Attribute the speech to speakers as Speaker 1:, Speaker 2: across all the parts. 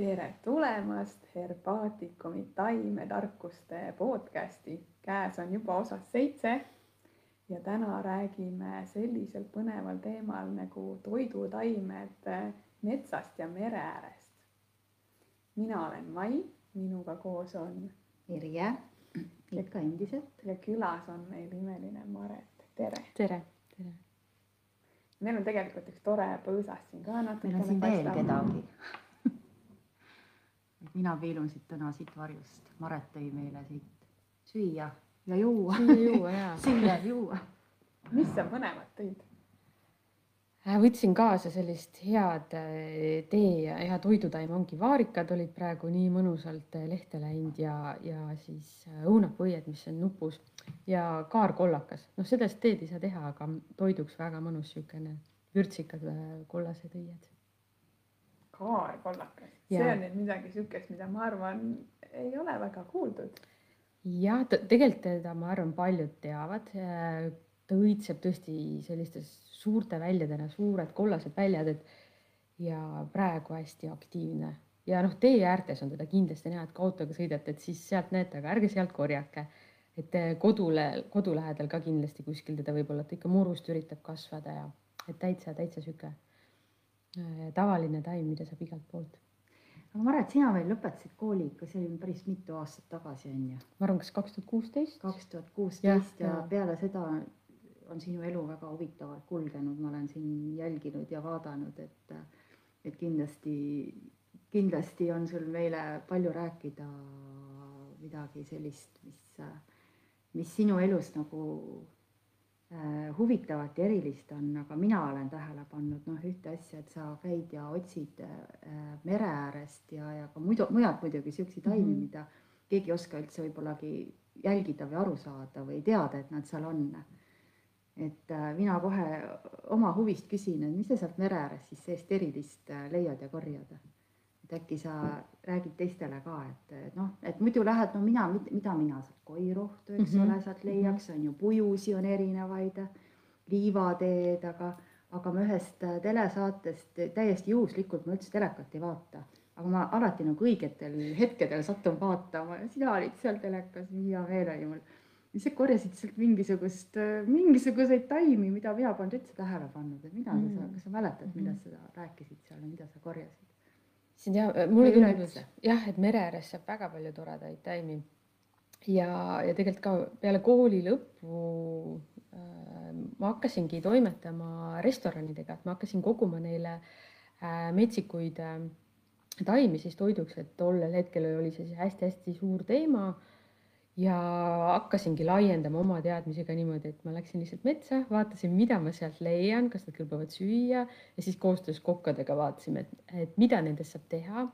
Speaker 1: tere tulemast Herbaatikumi taimetarkuste podcasti. käes on juba osas seitse ja täna räägime sellisel põneval teemal nagu toidutaimed metsast ja mere äärest. mina olen Mai, minuga koos on
Speaker 2: Irje, ikka endiselt.
Speaker 1: ja külas on meil imeline Maret, tere.
Speaker 3: tere, tere.
Speaker 1: meil on tegelikult üks tore põõsas siin ka
Speaker 2: meil on siin veel kedagi mina piilun siit täna siit varjust, Maret tõi meile siit süüa ja juua.
Speaker 3: süüa-juua jaa.
Speaker 2: süüa, juua.
Speaker 1: mis sa põnevat tõid?
Speaker 3: võtsin kaasa sellist head äh, tee ja hea toidutaim, ongi vaarikad olid praegu nii mõnusalt äh, lehte läinud ja, ja siis äh, õunapõied, mis on nupus ja kaarkollakas. noh, sellest teed ei saa teha, aga toiduks väga mõnus niisugune vürtsikad kollased õied.
Speaker 1: Kaarkollakas, see on nüüd midagi niisugust, mida ma arvan, ei ole väga kuuldud.
Speaker 3: jah, tegelikult teda, ma arvan, paljud teavad. ta õitseb tõesti sellistes suurte väljadena, suured kollased väljad, et ja praegu hästi aktiivne ja noh, tee äärtes on teda kindlasti näha, et kui autoga sõidate, et siis sealt näete, aga ärge sealt korjake. et kodule, kodu lähedal ka kindlasti kuskil teda võib-olla, et ikka murust üritab kasvada ja et täitsa, täitsa sihuke tavaline taim, mida saab igalt poolt.
Speaker 2: aga Maret, sina veel lõpetasid kooli ikka, see oli päris mitu aastat tagasi on ju?
Speaker 3: ma arvan, kas kaks tuhat kuusteist?
Speaker 2: kaks tuhat kuusteist ja peale seda on sinu elu väga huvitavalt kulgenud, ma olen siin jälginud ja vaadanud, et, et kindlasti, kindlasti on sul meile palju rääkida midagi sellist, mis, mis sinu elus nagu äh, huvitavat ja erilist on, aga mina olen tähele pannud noh, ühte asja, et sa käid ja otsid äh, mere äärest ja, ja ka muidu, mujalt muidugi siukseid taimi mm, -hmm. mida keegi ei oska üldse võib-ollagi jälgida või aru saada või teada, et nad seal on et äh, mina kohe oma huvist küsin, et mis sa sealt mere ääres siis sellist erilist äh, leiad ja korjad? Et äkki sa räägid teistele ka, et noh, et muidu lähed, no mina, mida mina sealt koiruhtu, eks mm -hmm. ole, sealt leiaks, on ju pujusi on erinevaid, liivateed, aga, aga ma ühest telesaatest täiesti juhuslikult, ma üldse telekat ei vaata, aga ma alati nagu õigetel hetkedel satun vaatama ja sina olid seal telekas, hea meel oli mul lihtsalt korjasid sealt mingisugust, mingisuguseid taimi, mida mina polnud üldse tähele pannud, et mida mm. sa, kas sa mäletad, millest sa rääkisid seal ja mida sa korjasid?
Speaker 3: On jah, mulle tundub jah, et mere ääres saab väga palju toredaid taimi. ja, ja tegelikult ka peale kooli lõppu äh, ma hakkasingi toimetama restoranidega, et ma hakkasin koguma neile äh, metsikuid äh, taimi siis toiduks, et tollel hetkel oli see hästi-hästi suur teema äh, ja hakkasingi laiendama oma teadmisi ka niimoodi, et ma läksin lihtsalt metsa, vaatasin, mida ma sealt leian, kas nad kõlbavad süüa ja siis koostöös kokkadega vaatasime, et, et mida nendest saab teha,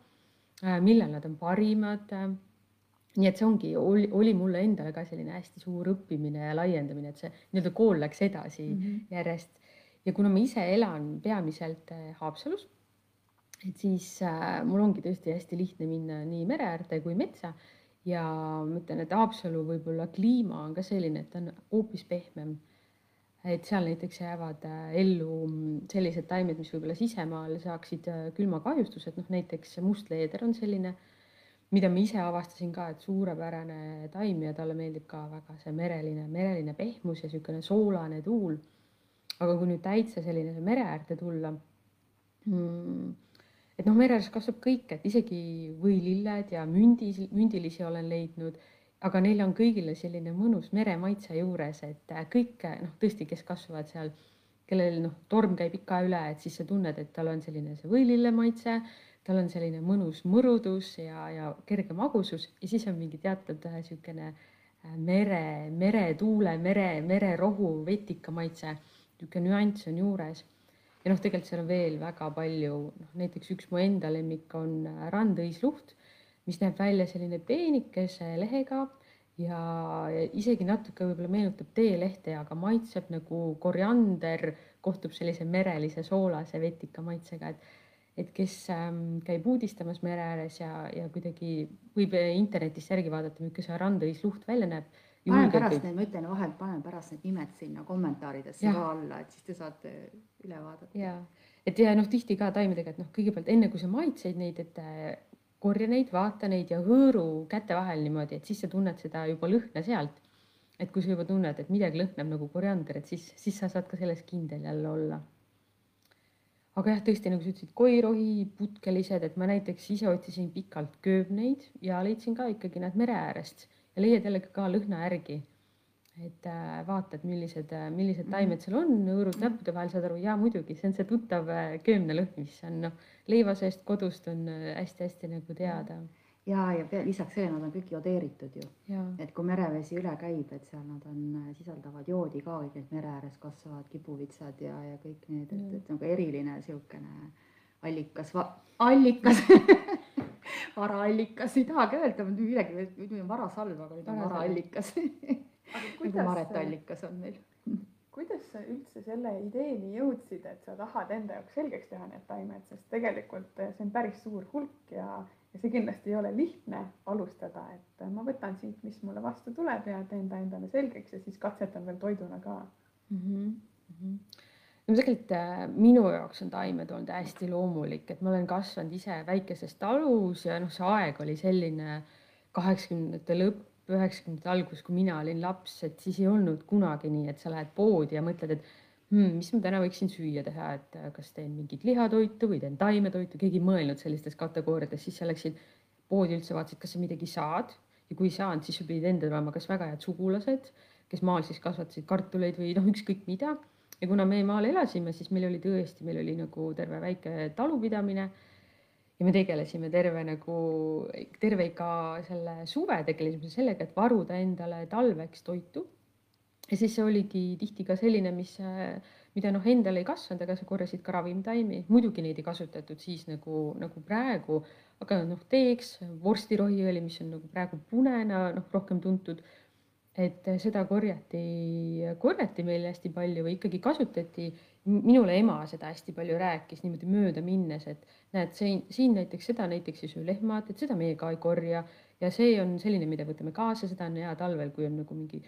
Speaker 3: äh, millal nad on parimad. nii et see ongi, oli, oli mulle endale ka selline hästi suur õppimine ja laiendamine, et see nii-öelda kool läks edasi mm -hmm. järjest. ja kuna ma ise elan peamiselt äh, Haapsalus, et siis äh, mul ongi tõesti hästi lihtne minna nii mere äärde kui metsa ja ma ütlen, et Haapsalu võib-olla kliima on ka selline, et ta on hoopis pehmem. et seal näiteks jäävad äh, ellu sellised taimed, mis võib-olla sisemaal saaksid äh, külmakahjustused, noh näiteks mustleeder on selline, mida ma ise avastasin ka, et suurepärane taim ja talle meeldib ka väga see mereline, mereline pehmus ja niisugune soolane tuul. aga kui nüüd täitsa selline mere äärde tulla mm,, et noh, mere ääres kasvab kõik, et isegi võililled ja mündis, mündilisi olen leidnud, aga neil on kõigile selline mõnus meremaitse juures, et äh, kõik noh, tõesti, kes kasvavad seal, kellel noh, torm käib ikka üle, et siis sa tunned, et tal on selline see võilille maitse, tal on selline mõnus mõrudus ja, ja kerge magusus ja siis on mingi teatud niisugune äh, mere, meretuule, mere, mererohu vetika maitse, niisugune nüanss on juures ja noh, tegelikult seal on veel väga palju, noh näiteks üks mu enda lemmik on äh, randõisluht, mis näeb välja selline peenikese lehega ja isegi natuke võib-olla meenutab teelehte, aga maitseb nagu koriander, kohtub sellise merelise soolase vetika maitsega, et et kes ähm, käib uudistamas mere ääres ja, ja kuidagi võib internetist järgi vaadata, milline see randõisluht välja näeb
Speaker 2: panen pärast need, ma ütlen vahel, panen pärast need nimed sinna kommentaaridesse ka alla, et siis te saate üle vaadata.
Speaker 3: ja, et ja noh, tihti ka taimedega, et noh, kõigepealt enne kui sa maitsed neid, et korja neid, vaata neid ja hõõru käte vahel niimoodi, et siis sa tunned seda juba lõhna sealt. et kui sa juba tunned, et midagi lõhnab nagu koriander, et siis, siis sa saad ka selles kindel jälle olla aga jah, tõesti nagu sa ütlesid, koirohi, putkelised, et ma näiteks ise otsisin pikalt kööbneid ja leidsin ka ikkagi nad mere äärest ja leiad jällegi ka lõhna järgi. et äh, vaatad, millised, äh, millised taimed seal on, hõõrud näppude vahel, saad aru, jaa muidugi, see on see tuttav äh, köömnelõhn, mis on noh, leiva seest kodust on hästi-hästi nagu teada
Speaker 2: ja, ja pea, lisaks sellele nad on kõik jodeeritud ju. et kui merevesi üle käib, et seal nad on, sisaldavad joodi ka, kõik need mere ääres kasvavad kibuvitsad ja, ja kõik need, et, et nagu eriline niisugune allikas, allikas varaallikas, ei tahagi öelda midagi, muidu on varasalv, aga nüüd on varaallikas nagu Maret allikas on meil
Speaker 1: kuidas sa üldse selle ideeni jõudsid, et sa tahad enda jaoks selgeks teha need taimed, sest tegelikult see on päris suur hulk ja ja see kindlasti ei ole lihtne alustada, et ma võtan siit, mis mulle vastu tuleb ja teen ta endale selgeks ja siis katsetan veel toiduna ka mm.
Speaker 3: -hmm. Mm -hmm. No tegelikult äh, minu jaoks on taimed olnud hästi loomulik, et ma olen kasvanud ise väikeses talus ja noh, see aeg oli selline kaheksakümnendate lõpp, üheksakümnendate algus, kui mina olin laps, et siis ei olnud kunagi nii, et sa lähed poodi ja mõtled, et hmm, mis ma täna võiksin süüa teha, et äh, kas teen mingit lihatoitu või teen taimetoitu, keegi ei mõelnud sellistes kategooriates, siis sa läksid poodi üldse, vaatasid, kas sa midagi saad ja kui ei saanud, siis sul pidid endal olema kas väga head sugulased, kes maal siis kasvatasid kartuleid või noh, ükskõik mida. Ja kuna me maal elasime, siis meil oli tõesti, meil oli nagu terve väike talupidamine. Ja me tegelesime terve nagu, terve ikka selle suve tegelesime sellega, et varuda endale talveks toitu. Ja siis see oligi tihti ka selline, mis, mida noh, endal ei kasvanud, aga sa korjasid ka ravimtaimi, muidugi neid ei kasutatud siis nagu, nagu praegu, aga noh, teeks vorstirohiõli, mis on nagu praegu punena noh, rohkem tuntud. Et seda korjati, korjati meil hästi palju või ikkagi kasutati. minule ema seda hästi palju rääkis niimoodi mööda minnes, et näed, siin, siin näiteks seda näiteks ei söö lehmad, et seda meie ka ei korja ja see on selline, mida võtame kaasa, seda on hea talvel, kui on nagu mingi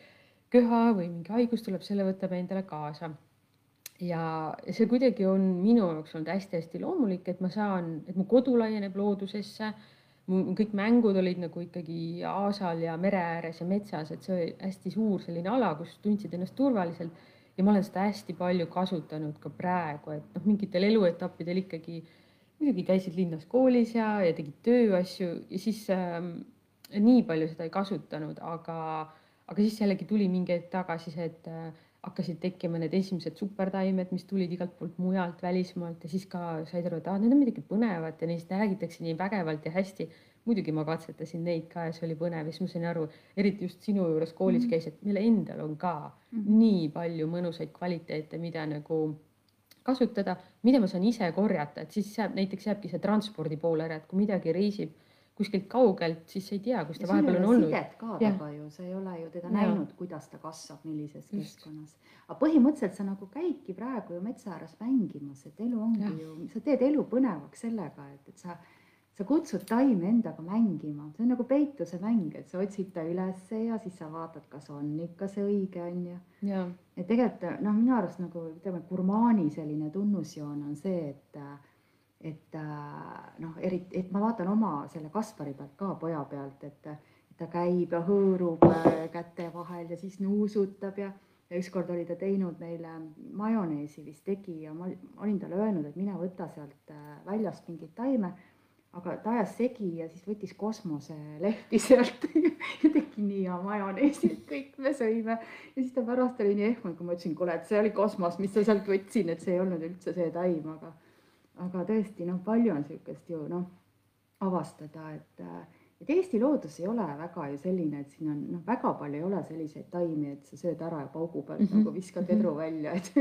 Speaker 3: köha või mingi haigus tuleb, selle võtame endale kaasa. ja see kuidagi on minu jaoks olnud hästi-hästi loomulik, et ma saan, et mu kodu laieneb loodusesse. Kõik mängud olid nagu ikkagi aasal ja mere ääres ja metsas, et see oli hästi suur selline ala, kus tundsid ennast turvaliselt. Ja ma olen seda hästi palju kasutanud ka praegu, et noh, mingitel eluetappidel ikkagi muidugi käisid linnas koolis ja, ja tegid tööasju ja siis äh, nii palju seda ei kasutanud, aga aga siis jällegi tuli mingi hetk tagasi see, et äh, hakkasid tekkima need esimesed supertaimed, mis tulid igalt poolt mujalt, välismaalt ja siis ka said aru, et aa, need on midagi põnevat ja neist räägitakse nii vägevalt ja hästi. muidugi ma katsetasin neid ka ja see oli põnev ja siis ma sain aru, eriti just sinu juures koolis mm -hmm. käis, et meil endal on ka mm -hmm. nii palju mõnusaid kvaliteete, mida nagu kasutada, mida ma saan ise korjata, et siis jääb näiteks jääbki see transpordi pool ära, et kui midagi reisib kuskilt kaugelt, siis ei tea, kus ta vahepeal on olnud.
Speaker 2: sidet ka taga ju, sa ei ole ju teda ja. näinud, kuidas ta kasvab, millises Just. keskkonnas. aga põhimõtteliselt sa nagu käidki praegu ju metsa ääres mängimas, et elu ongi ja. ju, sa teed elu põnevaks sellega, et, et sa, sa kutsud taime endaga mängima, see on nagu peituse mäng, et sa otsid ta ülesse ja siis sa vaatad, kas on ikka see õige, on ju. et tegelikult noh, minu arust nagu ütleme, gurmaani selline tunnusjoon on see, et et äh, noh, eriti, et ma vaatan oma selle Kaspari pealt ka poja pealt, et, ta käib ja hõõrub äh, käte vahel ja siis nuusutab ja, ja ükskord oli ta teinud meile majoneesi vist tegi ja ma olin talle öelnud, et mine võta sealt äh, väljast mingit taime, aga ta ajas segi ja siis võttis kosmoselehti sealt ja tegi nii hea majoneesi, et kõik me sõime. ja siis ta pärast oli nii ehmunud, kui ma ütlesin, kuule, et see oli kosmos, mis sa sealt võtsin, et see ei olnud üldse see taim, aga aga tõesti noh, palju on niisugust ju noh, avastada, et et Eesti loodus ei ole väga ju selline, et siin on noh, väga palju ei ole selliseid taimi, et sa sööd ära ja paugu pealt mm -hmm. nagu viskad mhm. vedru välja, et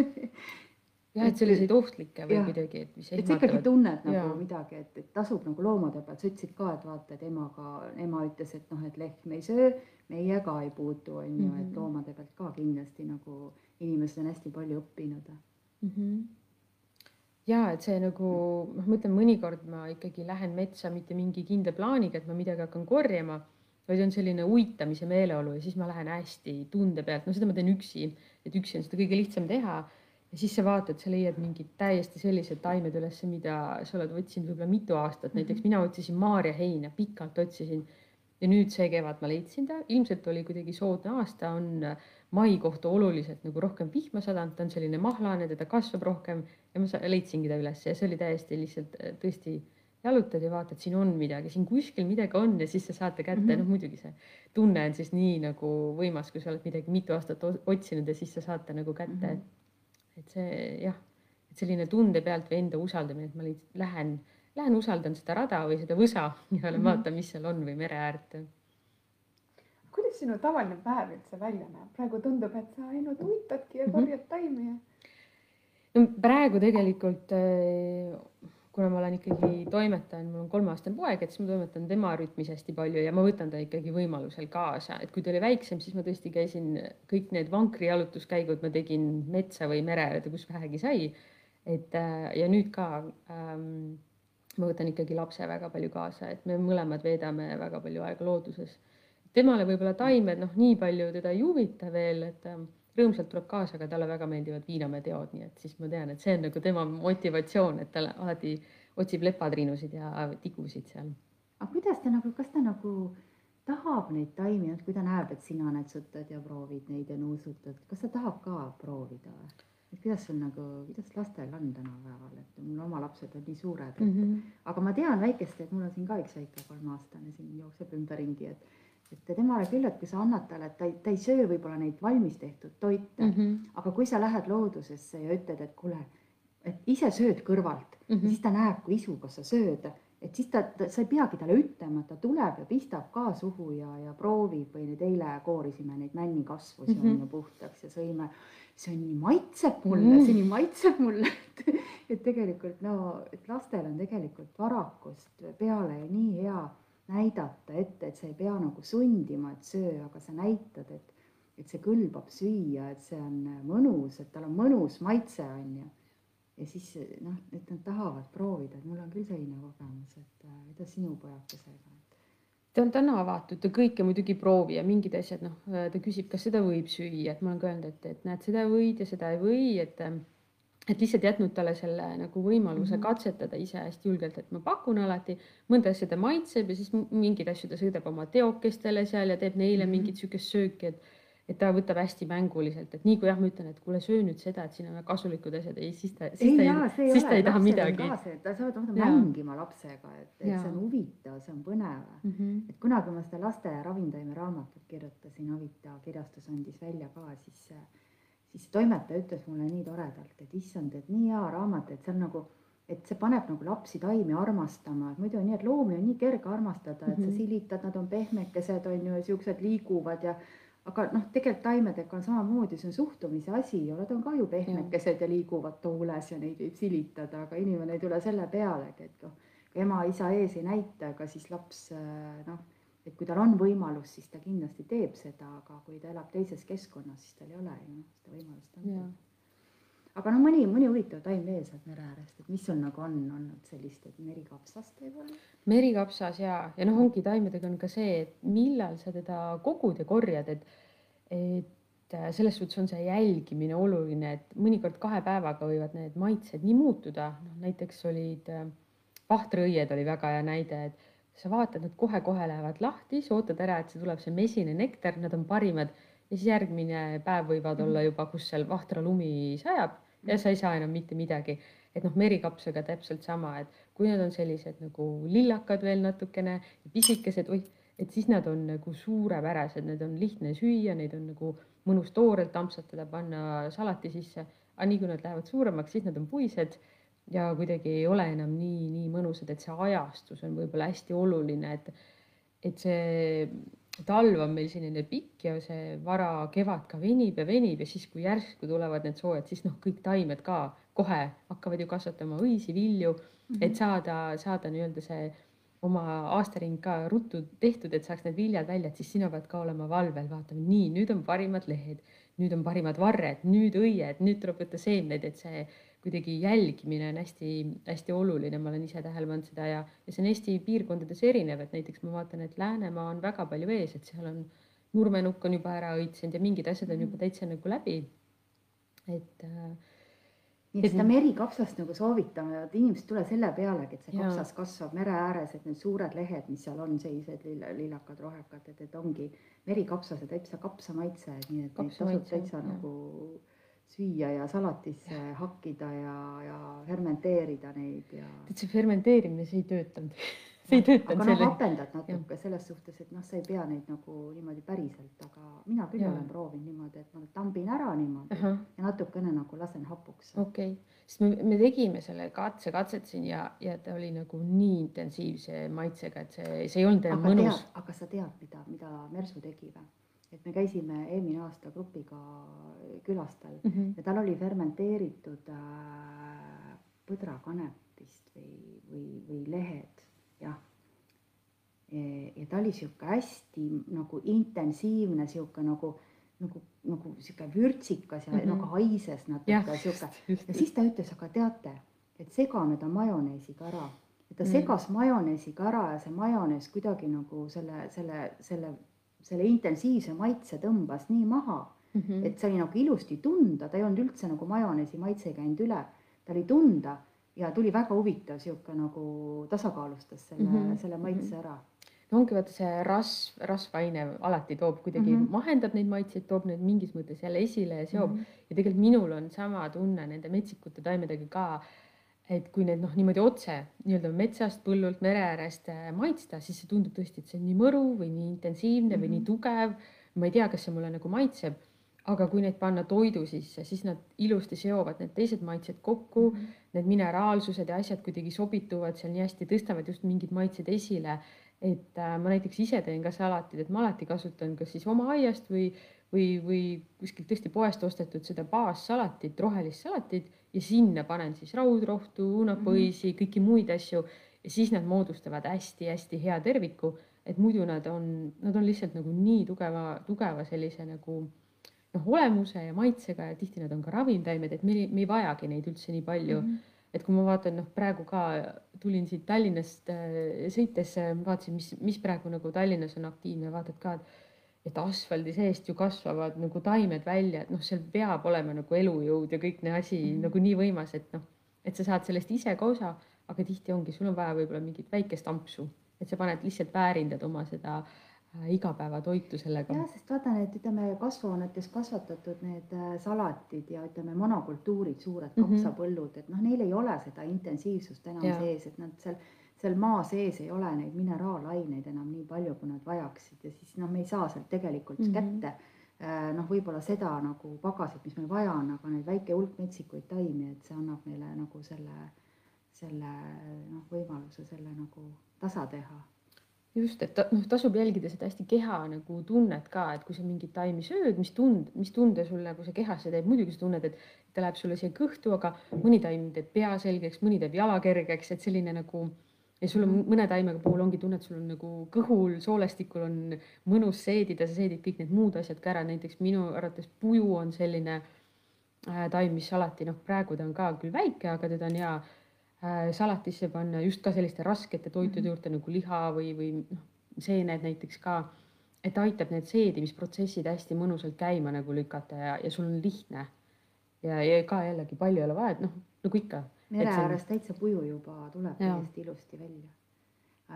Speaker 3: jah, et selliseid ohtlikke või ja, kuidagi, et
Speaker 2: mis et sa ikkagi tunned nagu ja. midagi, et, et tasub nagu loomade pealt, sa ütlesid ka, et vaata, et emaga, ema ütles, et noh, et lehm ei söö, meie ka ei puutu, on ju, et mhm. loomade pealt ka kindlasti nagu inimesed on hästi palju õppinud mm. -hmm
Speaker 3: ja et see nagu noh, ma ütlen, mõnikord ma ikkagi lähen metsa mitte mingi kindla plaaniga, et ma midagi hakkan korjama, vaid on selline uitamise meeleolu ja siis ma lähen hästi tunde pealt, no seda ma teen üksi, et üksi on seda kõige lihtsam teha. Ja siis sa vaatad, sa leiad mingid täiesti sellised taimed üles, mida sa oled otsinud võib-olla mitu aastat, näiteks mina otsisin maarjaheina, pikalt otsisin. Ja nüüd see kevad ma leidsin ta, ilmselt oli kuidagi soodne aasta, on mai kohta oluliselt nagu rohkem vihma sadanud, ta on selline mahlane, teda kasvab rohkem ja ma leidsingi ta üles ja see oli täiesti lihtsalt tõesti jalutad ja vaatad, siin on midagi, siin kuskil midagi on ja siis sa saad ta kätte mm, -hmm. noh muidugi see tunne on siis nii nagu võimas, kui sa oled midagi mitu aastat otsinud ja siis sa saad ta nagu kätte mm. -hmm. et see jah, et selline tunde pealt või enda usaldamine, et ma lähen, lähen usaldan seda rada või seda võsa ja mm -hmm. vaatan, mis seal on või mere äärt.
Speaker 1: Kuidas sinu tavaline päev üldse välja näeb, praegu tundub, et sa ainult uitadki ja mhm. korjad taimi ja.
Speaker 3: no praegu tegelikult äh, kuna ma olen ikkagi toimetajan, mul on kolmeaastane poeg, et siis ma toimetan tema rütmis hästi palju ja ma võtan ta ikkagi võimalusel kaasa, et kui ta oli väiksem, siis ma tõesti käisin kõik need vankrijalutuskäigud ma tegin metsa või mere äärde, kus vähegi sai. et äh, ja nüüd ka ähm, ma võtan ikkagi lapse väga palju kaasa, et me mõlemad veedame väga palju aega looduses. Temale võib-olla taimed noh, nii palju teda ei huvita veel, et ähm, rõõmsalt tuleb kaasa, aga talle väga meeldivad viinamäeteod, nii et siis ma tean, et see on nagu tema motivatsioon, et ta alati otsib lepatriinusid ja tigusid seal.
Speaker 2: aga kuidas ta nagu, kas ta nagu tahab neid taimi, et kui ta näeb, et sina nätsutad ja proovid neid ja nuusutad, kas ta tahab ka proovida või? et kuidas sul nagu, kuidas lastel on tänapäeval, et mul oma lapsed on nii suured, et mm -hmm. aga ma tean väikest, et mul on siin ka üks väike kolmeaastane siin jookseb ümberringi, et et temale küll, et kui sa annad talle, et ta ei, ta ei söö võib-olla neid valmis tehtud toite mm, -hmm. aga kui sa lähed loodusesse ja ütled, et kuule, et ise sööd kõrvalt mm, -hmm. siis ta näeb, kui isuga sa sööd, et siis ta, ta, sa ei peagi talle ütlema, ta tuleb ja pistab ka suhu ja, ja proovib või nüüd eile koorisime neid männikasvusi mm -hmm. on ju puhtaks ja sõime. see on nii maitseb mulle mm, -hmm. see nii maitseb mulle et, et tegelikult no, et lastel on tegelikult varakult peale nii hea näidata ette, et sa ei pea nagu sundima, et söö, aga sa näitad, et, et see kõlbab süüa, et see on mõnus, et tal on mõnus maitse, on ju. ja siis noh, et nad tahavad proovida, et mul on küll selline kogemus, et äh, kuidas sinu pojakesega?
Speaker 3: ta on täna avatud, ta kõike muidugi proovi ja mingid asjad, noh, ta küsib, kas seda võib süüa, et ma olen ka öelnud, et, et näed, seda võid ja seda ei või, et et lihtsalt jätnud talle selle nagu võimaluse mm -hmm. katsetada ise hästi julgelt, et ma pakun alati, mõnda asja ta maitseb ja siis mingeid asju ta sõidab oma teokestele seal ja teeb neile mm -hmm. mingit sihukest sööki, et et ta võtab hästi mänguliselt, et nii kui jah, ma ütlen, et kuule, söö nüüd seda, et siin on kasulikud asjad, ei siis ta, siis
Speaker 2: ei,
Speaker 3: ta ei, siis ta ei taha midagi.
Speaker 2: ta saab mängima lapsega, et, et ja. see on huvitav, see on põnev mm. -hmm. et kunagi ma seda laste ravimtaime raamatut kirjutasin, Avita kirjastus andis välja ka, siis siis toimetaja ütles mulle nii toredalt, et issand, et nii hea raamat, et see on nagu, et see paneb nagu lapsi taimi armastama, et muidu on nii, et loomi on nii kerge armastada, et sa mhm. silitad, nad on pehmekesed, on ju, ja siuksed liiguvad ja aga noh, tegelikult taimedega on samamoodi, see on suhtumise asi nad on ka ju pehmekesed ja liiguvad tuules ja neid võib silitada, aga inimene ei tule selle pealegi, et noh, ema-isa ees ei näita, ega siis laps noh et kui tal on võimalus, siis ta kindlasti teeb seda, aga kui ta elab teises keskkonnas, siis tal ei ole ju noh, seda võimalust antud. aga no mõni, mõni huvitav taim veel sealt mere äärest, et mis sul nagu on olnud sellist, et merikapsast võib-olla?
Speaker 3: merikapsas ja, ja noh, ongi taimedega on ka see, et millal sa teda kogud ja korjad, et, et äh, selles suhtes on see jälgimine oluline, et mõnikord kahe päevaga võivad need maitsed nii muutuda, noh näiteks olid äh, vahtrõied oli väga hea näide, et sa vaatad, nad kohe-kohe lähevad lahti, sa ootad ära, et see tuleb see mesine nektar, nad on parimad ja siis järgmine päev võivad olla juba, kus seal vahtra lumi sajab ja sa ei saa enam mitte midagi. et noh, merikapsaga täpselt sama, et kui nad on sellised nagu lillakad veel natukene, pisikesed, oih, et siis nad on nagu suurepärased, need on lihtne süüa, neid on nagu mõnus toorelt ampsatada, panna salati sisse. aga nii kui nad lähevad suuremaks, siis nad on puised ja kuidagi ei ole enam nii, nii mõnusad, et see ajastus on võib-olla hästi oluline, et, et see talv on meil selline pikk ja see vara kevad ka venib ja venib ja siis, kui järsku tulevad need soojad, siis noh, kõik taimed ka kohe hakkavad ju kasvatama õisi, vilju mm, -hmm. et saada, saada nii-öelda see oma aastaring ka ruttu tehtud, et saaks need viljad välja, et siis sina pead ka olema valvel, vaatama, nii, nüüd on parimad lehed, nüüd on parimad varred, nüüd õied, nüüd tuleb võtta seemneid, et see kuidagi jälgimine on hästi-hästi oluline, ma olen ise tähele pannud seda ja, ja see on Eesti piirkondades erinev, et näiteks ma vaatan, et Läänemaa on väga palju vees, et seal on nurmenukk on juba ära õitsenud ja mingid asjad on juba täitsa nagu läbi. et,
Speaker 2: nii et seda merikapsast nagu soovitame, et inimesed tule selle pealegi, et see kapsas kasvab mere ääres, et need suured lehed, mis seal on, sellised lilla, lillakad, rohekad, et, et ongi merikapsas ja teeb seda kapsamaitse, nii et neid tasub täitsa
Speaker 3: jah.
Speaker 2: nagu süüa ja salatisse hakkida ja, ja fermenteerida neid ja.
Speaker 3: et see fermenteerimine, see ei töötanud see ei
Speaker 2: aga
Speaker 3: töötanud
Speaker 2: noh,
Speaker 3: selle.
Speaker 2: hapendad natuke selles suhtes, et noh, sa ei pea neid nagu niimoodi päriselt, aga mina küll
Speaker 3: Jaa.
Speaker 2: olen proovinud niimoodi, et ma tambin ära niimoodi
Speaker 3: ahah,
Speaker 2: ja natukene nagu lasen hapuks
Speaker 3: okei okay., sest me, me tegime selle katse, katsetasin ja, ja ta oli nagu nii intensiivse maitsega, et see, see ei olnud enam
Speaker 2: aga
Speaker 3: mõnus
Speaker 2: tead, aga sa tead, mida, mida Mersu tegi või? Et me käisime eelmine aasta grupiga külas tal
Speaker 3: mm. -hmm.
Speaker 2: ja tal oli fermenteeritud äh, põdrakanepist või, või, või lehed, jah. ja ta oli sihuke hästi nagu intensiivne sihuke nagu, nagu, nagu sihuke vürtsikas ja mm. -hmm. nagu haises natuke, sihuke. ja siis ta ütles, aga teate, et segame ta majoneesiga ära. et ta
Speaker 3: Mm.
Speaker 2: segas majoneesiga ära ja see majonees kuidagi nagu selle, selle, selle, selle intensiivse maitse tõmbas nii maha,
Speaker 3: mm -hmm.
Speaker 2: et see oli nagu ilusti tunda, ta ei olnud üldse nagu majoneesi maitse käinud üle, ta oli tunda ja tuli väga huvitav sihuke nagu tasakaalustas selle mm, -hmm. selle maitse ära.
Speaker 3: no ongi vaata see rasv, rasvaine alati toob kuidagi mm. -hmm. mahendab neid maitseid, toob neid mingis mõttes jälle esile ja seob mm. -hmm. ja tegelikult minul on sama tunne nende metsikute taimedega ka. Et kui need noh, niimoodi otse nii-öelda metsast, põllult, mere äärest äh, maitsta, siis see tundub tõesti, et see on nii mõru või nii intensiivne mm -hmm. või nii
Speaker 2: Mhm.
Speaker 3: tugev. ma ei tea, kas see mulle nagu maitseb, aga kui neid panna toidu sisse, siis nad ilusti seovad need teised maitsed kokku
Speaker 2: Mhm.
Speaker 3: need mineraalsused ja asjad kuidagi sobituvad seal nii hästi, tõstavad just mingid maitsed esile. et äh, ma näiteks ise teen ka salatid, et ma alati kasutan kas siis oma aiast või, või, või kuskilt tõesti poest ostetud seda baassalatit, rohelist salatit ja sinna panen siis raudrohtu, õunapõisi, kõiki muid asju ja siis nad moodustavad hästi-hästi hea terviku, et muidu nad on, nad on lihtsalt nagu nii tugeva, tugeva sellise nagu noh, olemuse ja maitsega ja tihti nad on ka ravimtaimed, et me ei, me ei vajagi neid üldse nii palju mm. -hmm. et kui ma vaatan, noh, praegu ka tulin siit Tallinnast äh, sõites, vaatasin, mis, mis praegu nagu Tallinnas on aktiivne, vaatad ka, et et asfaldi seest ju kasvavad nagu taimed välja, et noh, seal peab olema nagu elujõud ja kõik need asi mm. -hmm. nagu nii võimas, et noh, et sa saad sellest ise ka osa, aga tihti ongi, sul on vaja võib-olla mingit väikest ampsu, et sa paned lihtsalt väärindad oma seda äh, igapäevatoitu sellega.
Speaker 2: jah, sest vaata need, ütleme kasvuhoonetes kasvatatud need äh, salatid ja ütleme monokultuurid, suured
Speaker 3: Mhm.
Speaker 2: kapsapõllud, et noh, neil ei ole seda intensiivsust enam
Speaker 3: Jaa.
Speaker 2: sees, et nad seal, seal maa sees ei ole neid mineraalaineid enam nii palju, kui nad vajaksid ja siis noh, me ei saa sealt tegelikult mm. -hmm. kätte äh, noh, võib-olla seda nagu pagasit, mis meil vaja on, aga neid väike hulk metsikuid taimi, et see annab meile nagu selle, selle noh, võimaluse selle nagu tasa teha
Speaker 3: just, et noh, tasub jälgida seda hästi keha nagu tunnet ka, et kui sa mingit taimi sööd, mis tund, mis tunde sul nagu see kehasse teeb, muidugi sa tunned, et ta läheb sulle siia kõhtu, aga mõni taim teeb pea selgeks, mõni teeb jala kergeks, et selline nagu ja sul on mõne taimega puhul ongi tunne, et sul on nagu kõhul, soolestikul on mõnus seedida, sa seedid kõik need muud asjad ka ära, näiteks minu arvates puju on selline äh, taim, mis alati noh, praegu ta on ka küll väike, aga teda on hea äh, salatisse panna just ka selliste raskete toitude juurde nagu liha või, või noh, seened näiteks ka. et ta aitab need seedimisprotsessid hästi mõnusalt käima nagu lükata ja, ja sul on lihtne. ja, ja ka jällegi palju ei ole vaja, et noh, nagu ikka.
Speaker 2: Mere
Speaker 3: on-
Speaker 2: ääres täitsa puju juba tuleb täiesti ilusti välja.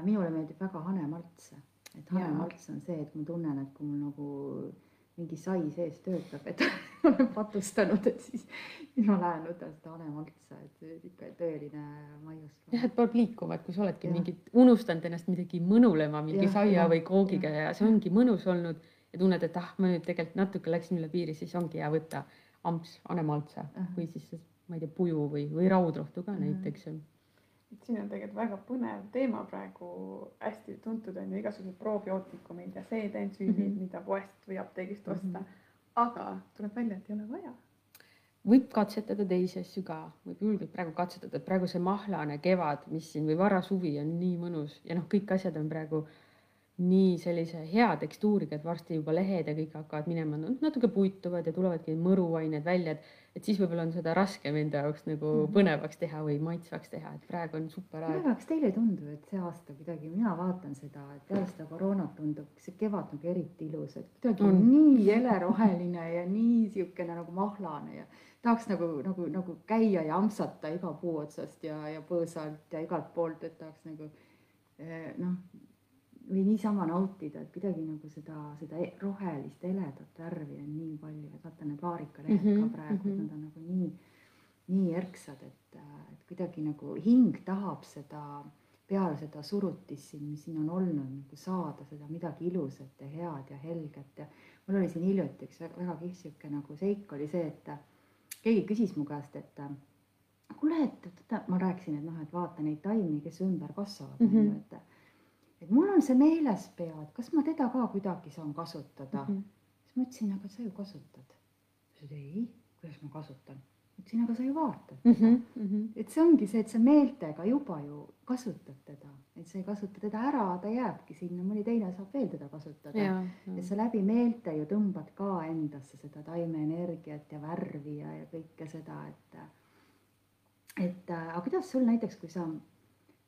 Speaker 2: minule meeldib väga hanemalts, et hanemalts on see, et ma tunnen, et kui mul nagu mingi sai sees töötab, et olen patustanud, et siis, siis ma lähen võtan seda hanemaltsa, et ikka tõeline maiust.
Speaker 3: jah, et paneb liikuma, et kui sa oledki
Speaker 2: Jah.
Speaker 3: mingit, unustanud ennast midagi mõnulema mingi
Speaker 2: Jah,
Speaker 3: saia
Speaker 2: jah,
Speaker 3: või koogiga ja see ongi mõnus olnud ja tunned, et ah, ma nüüd tegelikult natuke läksin üle piiri, siis ongi hea võtta amps hanemaltsa või siis ma ei tea, puju või, või raudrohtu ka
Speaker 2: Mhm.
Speaker 3: näiteks.
Speaker 1: et siin on tegelikult väga põnev teema praegu, hästi tuntud on ju igasugused probiootikumid ja seedeensüümid mm,
Speaker 3: Mhm.
Speaker 1: -hmm. mida poest või apteegist osta mm.
Speaker 2: Mhm.
Speaker 1: -hmm. aga tuleb välja, et ei ole vaja.
Speaker 3: võib katsetada teisi asju ka, võib julgelt praegu katsetada, et praegu see mahlane kevad, mis siin või varasuvi on nii mõnus ja noh, kõik asjad on praegu nii sellise hea tekstuuriga, et varsti juba lehed ja kõik hakkavad minema, natuke puituvad ja tulevadki mõruained välja, et et siis võib-olla on seda raskem enda jaoks nagu
Speaker 2: Mhm.
Speaker 3: põnevaks teha või maitsvaks teha, et praegu on super aeg.
Speaker 2: aga kas teile ei tundu, et see aasta kuidagi, mina vaatan seda, et peale seda koroonat tundub see kevad nagu eriti ilus, et kuidagi
Speaker 3: On.
Speaker 2: nii heleroheline ja nii siukene nagu mahlane ja tahaks nagu, nagu, nagu käia ja ampsata iga puu otsast ja, ja põõsalt ja igalt poolt, et tahaks nagu eh, noh, või niisama nautida, et kuidagi nagu seda, seda e-, rohelist heledat värvi on nii palju, et vaata need vaarikalehed mm -hmm, ka praegu mm, -hmm. nad on nagu nii, nii erksad, et, et kuidagi nagu hing tahab seda peale seda surutist siin, mis siin on olnud, nagu saada seda midagi ilusat ja head ja helget ja mul oli siin hiljuti üks väga kihvt sihuke nagu seik oli see, et keegi küsis mu käest, et kuule, et ma rääkisin, et noh, et vaata neid taimi, kes ümber kasvavad mm, -hmm. et, et mul on see meeles pea, et kas ma teda ka kuidagi saan kasutada mm. -hmm. siis ma ütlesin, aga sa ju kasutad. ta ütles ei, kuidas ma kasutan ütlesin, aga sa ju vaatad teda mm. -hmm. et see ongi see, et sa meeltega juba ju kasutad teda, et sa ei kasuta teda ära, ta jääbki sinna, mõni teine saab veel teda kasutada. et sa läbi meelte ju tõmbad ka endasse seda taimeenergiat ja värvi ja, ja kõike seda, et et aga kuidas sul näiteks, kui sa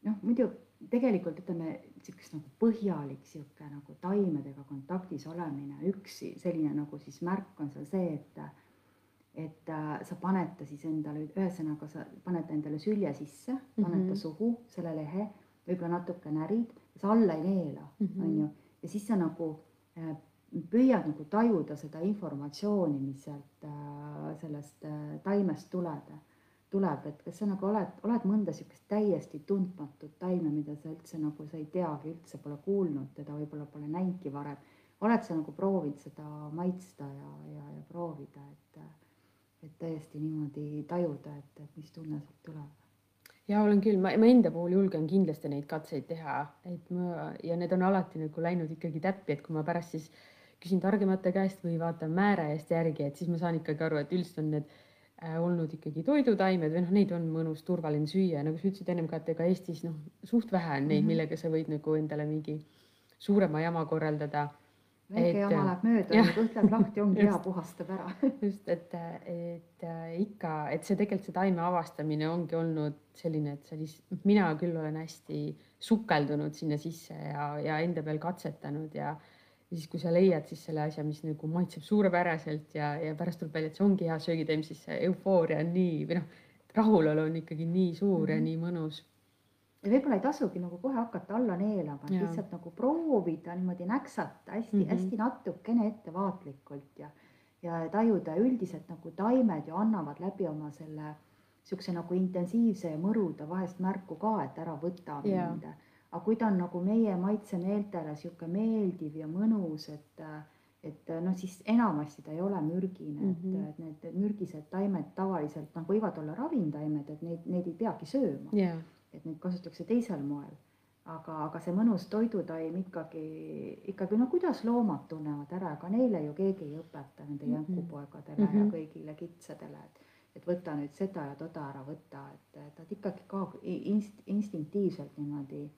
Speaker 2: noh, muidu tegelikult ütleme, niisugust nagu põhjalik niisugune nagu taimedega kontaktis olemine, üks selline nagu siis märk on seal see, et et äh, sa paned ta siis endale, ühesõnaga sa paned ta endale sülje sisse, paned mm -hmm. ta suhu, selle lehe, võib-olla natuke närid, sa alla ei neela mm, -hmm. on ju, ja siis sa nagu äh, püüad nagu tajuda seda informatsiooni, mis sealt äh, sellest taimest tuleb, tuleb, et kas sa nagu oled, oled mõnda niisugust täiesti tundmatut taime, mida sa üldse nagu sa ei teagi, üldse pole kuulnud teda, võib-olla pole näinudki varem. oled sa nagu proovinud seda maitsta ja, ja, ja proovida, et et täiesti niimoodi tajuda, et, et mis tunne sealt tuleb.
Speaker 3: ja olen küll, ma, ma enda puhul julgen kindlasti neid katseid teha, et ma ja need on alati nagu läinud ikkagi täppi, et kui ma pärast siis küsin targemate käest või vaatan määre eest järgi, et siis ma saan ikkagi aru, et üldiselt on need olnud ikkagi toidutaimed või noh, neid on mõnus turvaline süüa, nagu sa ütlesid ennem ka, et ega Eestis noh, suht vähe on neid -hmm. millega sa võid nagu endale mingi suurema jama korraldada
Speaker 2: väike jama läheb mööda, kõht läheb lahti, ongi hea, puhastab ära.
Speaker 3: just, et, et ikka, et see tegelikult see taime avastamine ongi olnud selline, et sa lihtsalt, mina küll olen hästi sukeldunud sinna sisse ja, ja enda peal katsetanud ja, ja siis, kui sa leiad siis selle asja, mis nagu maitseb suurepäraselt ja, ja pärast tuleb välja, et see ongi hea söögitaim, siis see eufooria on nii või noh, rahulolu on ikkagi nii suur mm -hmm. ja mhm. nii mõnus
Speaker 2: ja võib-olla ei tasugi nagu kohe hakata alla neelama, lihtsalt nagu proovida niimoodi näksata hästi-hästi mm -hmm. natukene ettevaatlikult ja, ja tajuda üldiselt nagu taimed ju annavad läbi oma selle niisuguse nagu intensiivse ja mõruda vahest märku ka, et ära võta mind. Aga kui ta on nagu meie maitsemeeltele niisugune meeldiv ja mõnus, et et noh, siis enamasti ta ei ole mürgine mm, -hmm. et, mhm. et need mürgised taimed tavaliselt noh, võivad olla ravimtaimed, et neid, neid ei peagi sööma
Speaker 3: yeah
Speaker 2: et neid kasutatakse teisel moel. aga, aga see mõnus toidutaim ikkagi, ikkagi no kuidas loomad tunnevad ära, ega neile ju keegi ei õpeta, nende mm -hmm. jänkupoegadele mm -hmm. ja mhm. kõigile kitsedele, et, et võta nüüd seda ja toda ära võta, et, et nad ikkagi ka inst, instinktiivselt niimoodi,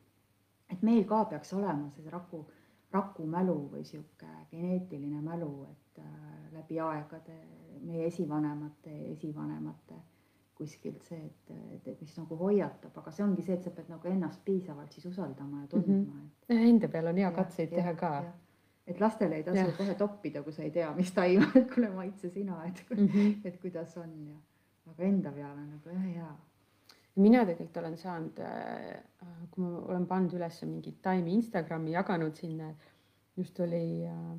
Speaker 2: et meil ka peaks olema see raku, rakumälu või sihuke geneetiline mälu, et äh, läbi aegade meie esivanemate, esivanemate kuskilt see, et, et, et mis nagu hoiatab, aga see ongi see, et sa pead nagu ennast piisavalt siis usaldama ja tundma mm.
Speaker 3: -hmm. Et... Enda peal on hea katseid teha ka.
Speaker 2: et lastele ei tasu kohe toppida, kui sa ei tea, mis taim, et kuule maitse sina, et mm, -hmm. et kuidas on ja, aga enda peal on nagu jah hea.
Speaker 3: Mina tegelikult olen saanud, äh, kui ma olen pannud üles mingit taimi Instagrami, jaganud sinna, just oli äh,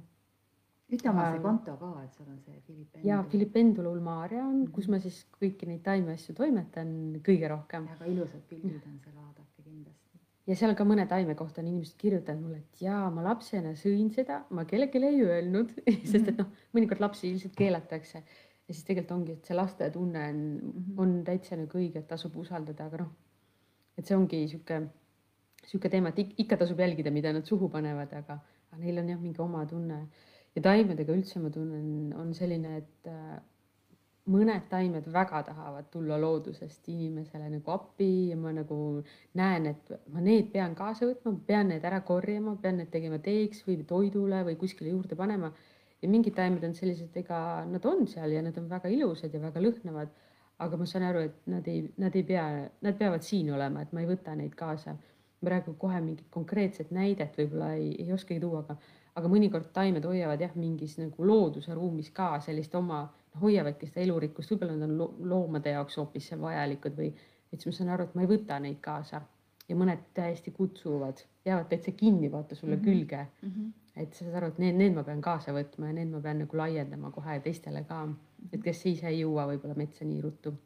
Speaker 2: ütle oma see konto ka, et sul on see Philipp
Speaker 3: ja Philipp Endul Ulmaria on mm, -hmm. kus ma siis kõiki neid taimeasju toimetan kõige rohkem.
Speaker 2: väga ilusad pildid on seal, vaadake kindlasti.
Speaker 3: ja seal ka mõne taime kohta on inimesed kirjutanud mulle, et jaa, ma lapsena sõin seda, ma kellelegi ei öelnud sest et noh, mõnikord lapsi ilmselt keelatakse ja siis tegelikult ongi, et see lastetunne on mm, -hmm. on täitsa nagu õige, et tasub usaldada, aga noh, et see ongi sihuke, sihuke teema, et ikka tasub jälgida, mida nad suhu panevad, aga, aga neil on jah, mingi oma tunne ja taimedega üldse ma tunnen, on selline, et äh, mõned taimed väga tahavad tulla loodusest inimesele nagu appi ja ma nagu näen, et ma need pean kaasa võtma, pean need ära korjama, pean need tegema teeks või toidule või kuskile juurde panema. Ja mingid taimed on sellised, ega nad on seal ja nad on väga ilusad ja väga lõhnavad. aga ma saan aru, et nad ei, nad ei pea, nad peavad siin olema, et ma ei võta neid kaasa. praegu kohe mingit konkreetset näidet võib-olla ei, ei oskagi tuua, aga, aga mõnikord taimed hoiavad jah, mingis nagu looduse ruumis ka sellist oma, noh, hoiavadki seda elurikkust, võib-olla nad on loomade jaoks hoopis vajalikud või, et siis ma saan aru, et ma ei võta neid kaasa ja mõned täiesti kutsuvad, jäävad täitsa kinni, vaata sulle mm -hmm. külge mm. -hmm. et sa saad aru, et need, need ma pean kaasa võtma ja need ma pean nagu laiendama kohe teistele ka, et kes ise ei jõua võib-olla metsa nii ruttu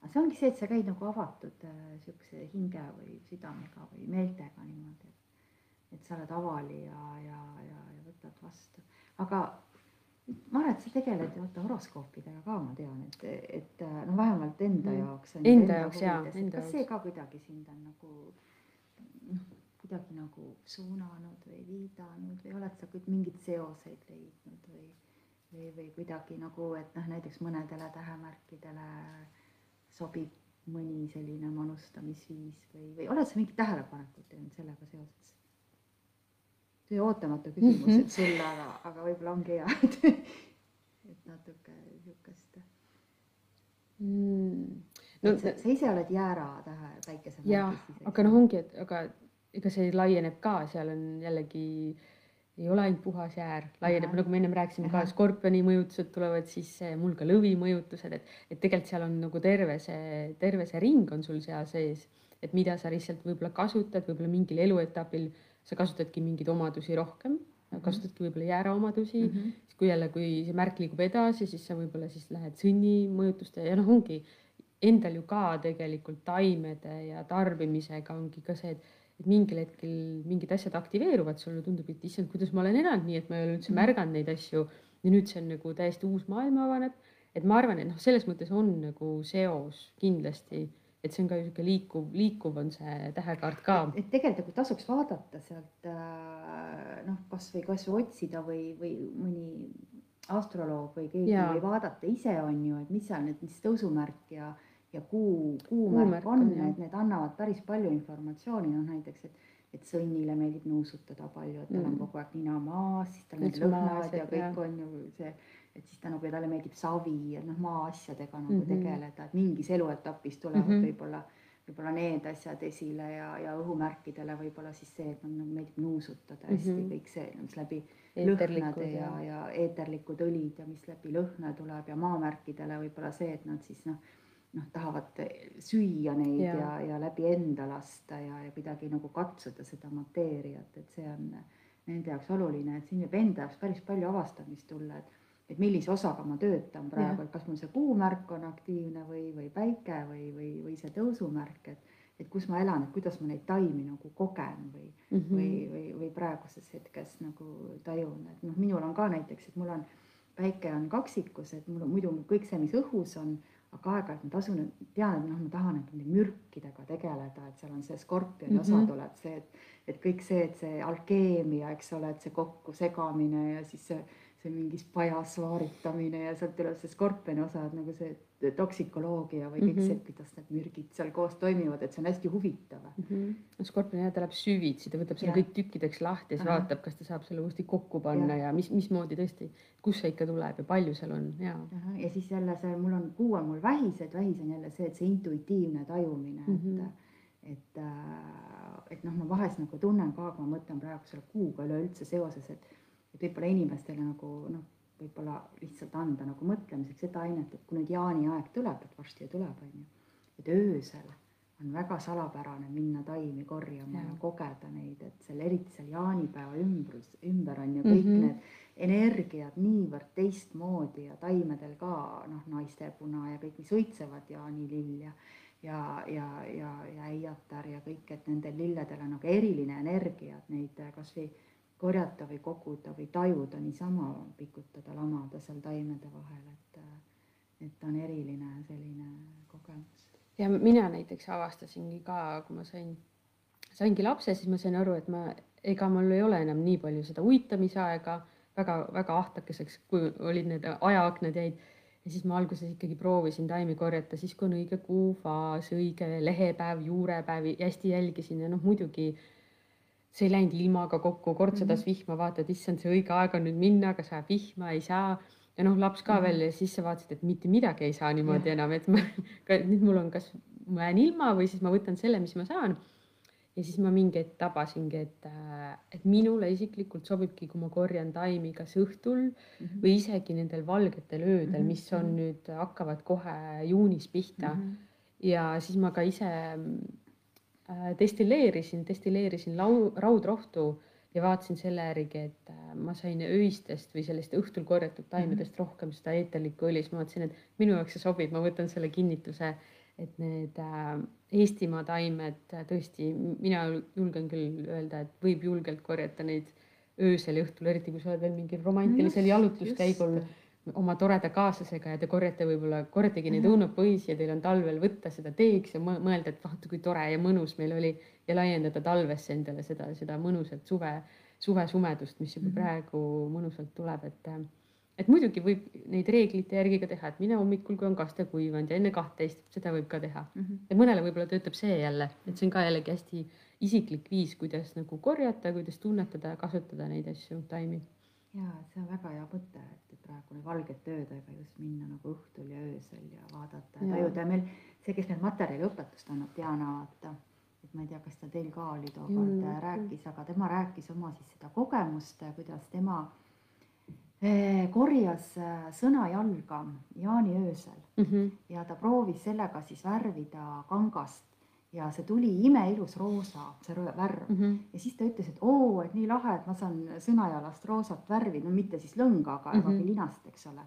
Speaker 2: aga see ongi see, et sa käid nagu avatud äh, siukse hinge või südamega või meeltega niimoodi, et, et sa oled avali ja, ja, ja, ja võtad vastu, aga ma arvan, et sa tegeled vaata horoskoopidega ka, ma tean, et, et äh, no vähemalt enda mm. jaoks.
Speaker 3: Enda jaoks jaa.
Speaker 2: kas see ka kuidagi sind on nagu noh, kuidagi nagu suunanud või viidanud või oled sa mingeid seoseid leidnud või, või, või kuidagi nagu, et noh, näiteks mõnedele tähemärkidele äh, sobib mõni selline manustamisviis või, või oled sa mingit tähelepanekut teinud sellega seoses? see ootamatu küsimus mm, -hmm. et sulle, aga, aga võib-olla ongi hea, et, et natuke niisugust mm.. no sa, sa ise oled jäära tähe päikese.
Speaker 3: jaa, aga noh, ongi, et aga ega see laieneb ka, seal on jällegi ei ole ainult puhas jäär, laieneb, nagu me ennem rääkisime ka, skorpioni mõjutused tulevad sisse, mul ka lõvi mõjutused, et, et tegelikult seal on nagu terve see, terve see ring on sul seal sees, et mida sa lihtsalt võib-olla kasutad, võib-olla mingil eluetapil sa kasutadki mingeid omadusi rohkem mm, -hmm. kasutadki võib-olla jäära omadusi mm, -hmm. siis kui jälle, kui see märk liigub edasi, siis sa võib-olla siis lähed sõnni mõjutuste ja noh, ongi endal ju ka tegelikult taimede ja tarbimisega ongi ka see, et et mingil hetkel mingid asjad aktiveeruvad, sulle tundub, et issand, kuidas ma olen elanud nii, et ma ei ole üldse mhm. märganud neid asju ja nüüd see on nagu täiesti uus maailm avaneb. et ma arvan, et noh, selles mõttes on nagu seos kindlasti, et see on ka niisugune liikuv, liikuv on see tähekaart ka.
Speaker 2: et tegelikult nagu tasuks vaadata sealt äh, noh, kasvõi kasvõi otsida või, või mõni astroloog või keegi ja. või vaadata ise on ju, et mis seal need, mis tõusumärk ja ja kuu, kuumärk on, et need annavad päris palju informatsiooni, noh näiteks, et, et sõnnile meeldib nuusutada palju, et tal mm. on kogu aeg nina maas, siis tal need lõhnad ja kõik ja. on ju see, et siis ta nagu ja talle meeldib savi ja noh, maaasjadega nagu mm -hmm. tegeleda, et mingis eluetapis tulevad mm -hmm. võib-olla võib-olla need asjad esile ja, ja õhumärkidele võib-olla siis see, et noh, meeldib nuusutada hästi mm -hmm. kõik see, mis läbi lõhnade ja, ja, ja eeterlikud õlid ja mis läbi lõhna tuleb ja maamärkidele võib-olla see, et nad siis noh noh, tahavad süüa neid ja, ja, ja läbi enda lasta ja, ja kuidagi nagu katsuda seda mateeriat, et see on nende jaoks oluline, et siin võib enda jaoks päris palju avastamist tulla, et et millise osaga ma töötan praegu, et kas mul see kuumärk on aktiivne või, või päike või, või, või see tõusumärk, et et kus ma elan, et kuidas ma neid taimi nagu kogen või mm, -hmm. või, või, või praeguses hetkes nagu tajun, et noh, minul on ka näiteks, et mul on päike on kaksikus, et mul on muidu kõik see, mis õhus on, aga aeg-ajalt ma tasun, tean, et noh, ma tahan nende mürkidega tegeleda, et seal on see skorpioni mm -hmm. osa tuleb see, et, et kõik see, et see alkeemia, eks ole, et see kokkusegamine ja siis see see mingis pajas vaaritamine ja sealt tuleb see skorpioni osa, et nagu see toksikoloogia või kõik mm -hmm. see, kuidas need mürgid seal koos toimivad, et see on hästi huvitav mm.
Speaker 3: -hmm. skorpion jah, ta läheb süvitsi, ta võtab selle kõik tükkideks lahti ja siis vaatab, kas ta saab selle uuesti kokku panna ja, ja mis, mismoodi tõesti, kust see ikka tuleb ja palju seal on ja.
Speaker 2: ja siis jälle see, mul on, kuu on mul vähis, et vähis on jälle see, et see intuitiivne tajumine mm, -hmm. et mhm. et, äh, et noh, ma vahest nagu tunnen ka, kui ma mõtlen praegu selle kuuga üleüldse seoses, et et võib-olla inimestele nagu noh, võib-olla lihtsalt anda nagu mõtlemiseks seda ainet, et kui nüüd jaaniaeg tuleb, et varsti ju tuleb, on ju, et öösel on väga salapärane minna taimi korjama ja, ja kogeda neid, et seal eriti seal jaanipäeva ümbrus, ümber on ju kõik mm -hmm. need energiad niivõrd teistmoodi ja taimedel ka noh, naistepuna ja kõik, mis õitsevad jaanilill ja ja, ja, ja, ja äiatar ja kõik, et nendel lilledel on nagu eriline energia, et neid kasvõi korjata või koguda või tajuda niisama, pikutada, lamada seal taimede vahel, et, et ta on eriline selline kogemus.
Speaker 3: ja mina näiteks avastasingi ka, kui ma sain, saingi lapse, siis ma sain aru, et ma, ega mul ei ole enam nii palju seda uitamisaega väga-väga ahtakeseks, kui olid need ajaaknad jäid ja siis ma alguses ikkagi proovisin taimi korjata siis, kui on õige kuufaas, õige lehepäev, juurepäev, hästi jälgisin ja noh, muidugi äh, see ei läinud ilmaga kokku, kord sadas mm -hmm. vihma, vaatad, issand, see õige aeg on nüüd minna, aga sajab vihma, ei saa. ja noh, laps ka mm -hmm. veel ja siis sa vaatasid, et mitte midagi ei saa niimoodi ja. enam, et ma, nüüd mul on kas ma jään ilma või siis ma võtan selle, mis ma saan. ja siis ma mingi hetk tabasingi, et, äh, et minule isiklikult sobibki, kui ma korjan taimi kas õhtul mm -hmm. või isegi nendel valgetel öödel, mis on -hmm. nüüd, hakkavad kohe juunis pihta mm. -hmm. ja siis ma ka ise destilleerisin, destilleerisin lau-, raudrohtu ja vaatasin selle järgi, et äh, ma sain öistest või sellist õhtul korjatud taimedest mm -hmm. rohkem seda eeterlikku õli, siis ma mõtlesin, et minu jaoks see sobib, ma võtan selle kinnituse et need äh, Eestimaa taimed äh, tõesti, mina julgen küll öelda, et võib julgelt korjata neid öösel ja õhtul, eriti kui sa oled veel mingil romantilisel just, jalutuskäigul just. Oma toreda kaaslasega ja te korjate võib-olla, korjategi neid õunapõisi ja teil on talvel võtta seda teeks ja mõelda, et vaata, kui tore ja mõnus meil oli ja laiendada talvesse endale seda, seda mõnusat suve, suvesumedust, mis juba -hmm. praegu mõnusalt tuleb, et et muidugi võib neid reeglite järgi ka teha, et mine hommikul, kui on kaste kuivanud ja enne kahtteist, seda võib ka teha mm. -hmm. ja mõnele võib-olla töötab see jälle, et see on ka jällegi hästi isiklik viis, kuidas nagu korjata, kuidas tunnetada ja kasutada neid asju, taimi.
Speaker 2: ja see on väga hea mõte, et praegu need valgete öödega just minna nagu õhtul ja öösel ja vaadata ja tajuda. Ja meil see, kes meil materjaliõpetust annab, Diana, vaata et ma ei tea, kas ta teil ka oli tookord mm, rääkis, aga tema rääkis oma siis seda kogemust, kuidas tema Eh, korjas äh, sõnajalga Jaani öösel. Mm -hmm. ja ta proovis sellega siis värvida kangast ja see tuli imeilus roosa, see värv mm. -hmm. ja siis ta ütles, et oo, et nii lahe, et ma saan sõnajalast roosat värvi, no mitte siis lõnga, aga mm -hmm. linast, eks ole.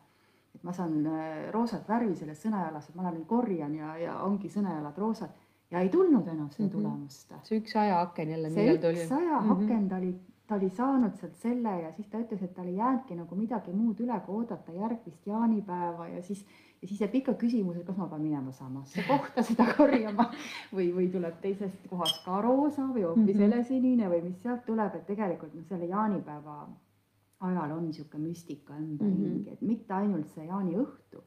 Speaker 2: et ma saan äh, roosat värvi selles sõnajalas, et ma lähen korjan ja, ja ongi sõnajalad roosad ja ei tulnud enam seda mm -hmm. tulemust.
Speaker 3: see üks ajaaken jälle.
Speaker 2: see üks ajaaken mm -hmm. ta oli ta oli saanud sealt selle ja siis ta ütles, et tal ei jäänudki nagu midagi muud üle kui oodata järgmist jaanipäeva ja siis, ja siis jääb ikka küsimus, et kas ma pean minema samasse kohta seda korjama või, või tuleb teisest kohast ka roosa või hoopis mm -hmm. helesinine või mis sealt tuleb, et tegelikult noh, selle jaanipäeva ajal on niisugune müstika ümberringi mm, -hmm. et mitte ainult see jaaniõhtu,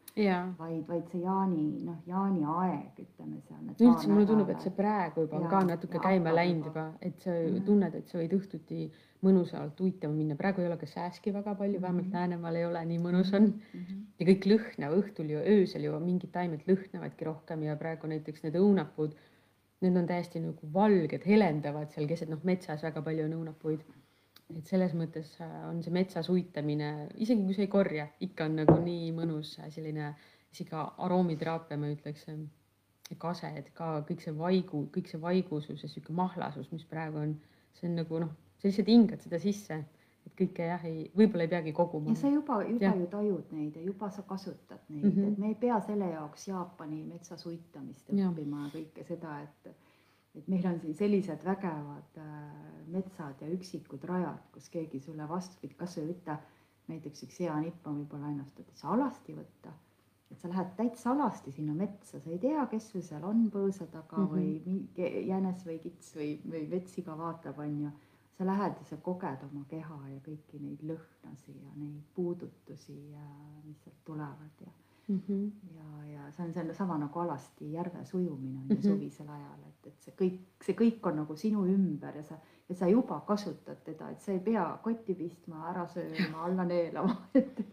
Speaker 2: vaid, vaid see jaani, noh, jaaniaeg, ütleme seal.
Speaker 3: üldse mulle tundub, et see praegu juba on ja, ka natuke käima läinud juba, et sa mm -hmm. tunned, et sa võid õhtuti mõnusalt uitama minna, praegu ei ole ka sääski väga palju, vähemalt mhm. Läänemaal ei ole, nii mõnus on mm. -hmm. ja kõik lõhnav õhtul ju öösel ju mingid taimed lõhnavadki rohkem ja praegu näiteks need õunapuud, need on täiesti nagu valged, helendavad seal keset, noh, metsas väga palju on õunapuid et selles mõttes äh, on see metsas uitamine, isegi kui sa ei korja, ikka on nagu nii mõnus äh, selline isegi aroomiteraapia, ma ütleks. kased ka kõik see vaigu, kõik see vaigusus ja sihuke mahlasus, mis praegu on, see on nagu noh, sa lihtsalt hingad seda sisse, et kõike jah, ei, võib-olla ei peagi koguma.
Speaker 2: ja sa juba, juba ja. ju tajud neid ja juba sa kasutad neid mm, -hmm. et me ei pea selle jaoks Jaapani metsas uitamist õppima ja kõike seda, et et meil on siin sellised vägevad äh, metsad ja üksikud rajad, kus keegi sulle vastupidi, kasvõi võtta näiteks üks hea nipp on võib-olla ainult, et sa alasti võtta. et sa lähed täitsa alasti sinna metsa, sa ei tea, kes sul seal on põõsa taga mm -hmm. või jänes või kits või, või vetssiga vaatab, on ju. sa lähed ja sa koged oma keha ja kõiki neid lõhnasid ja neid puudutusi ja mis sealt tulevad ja mm. -hmm. ja, ja see on seesama nagu alasti järves ujumine on ju mm -hmm. suvisel ajal, et, et see kõik, see kõik on nagu sinu ümber ja sa, ja sa juba kasutad teda, et sa ei pea kotti pistma, ära sööma, alla neelama, et,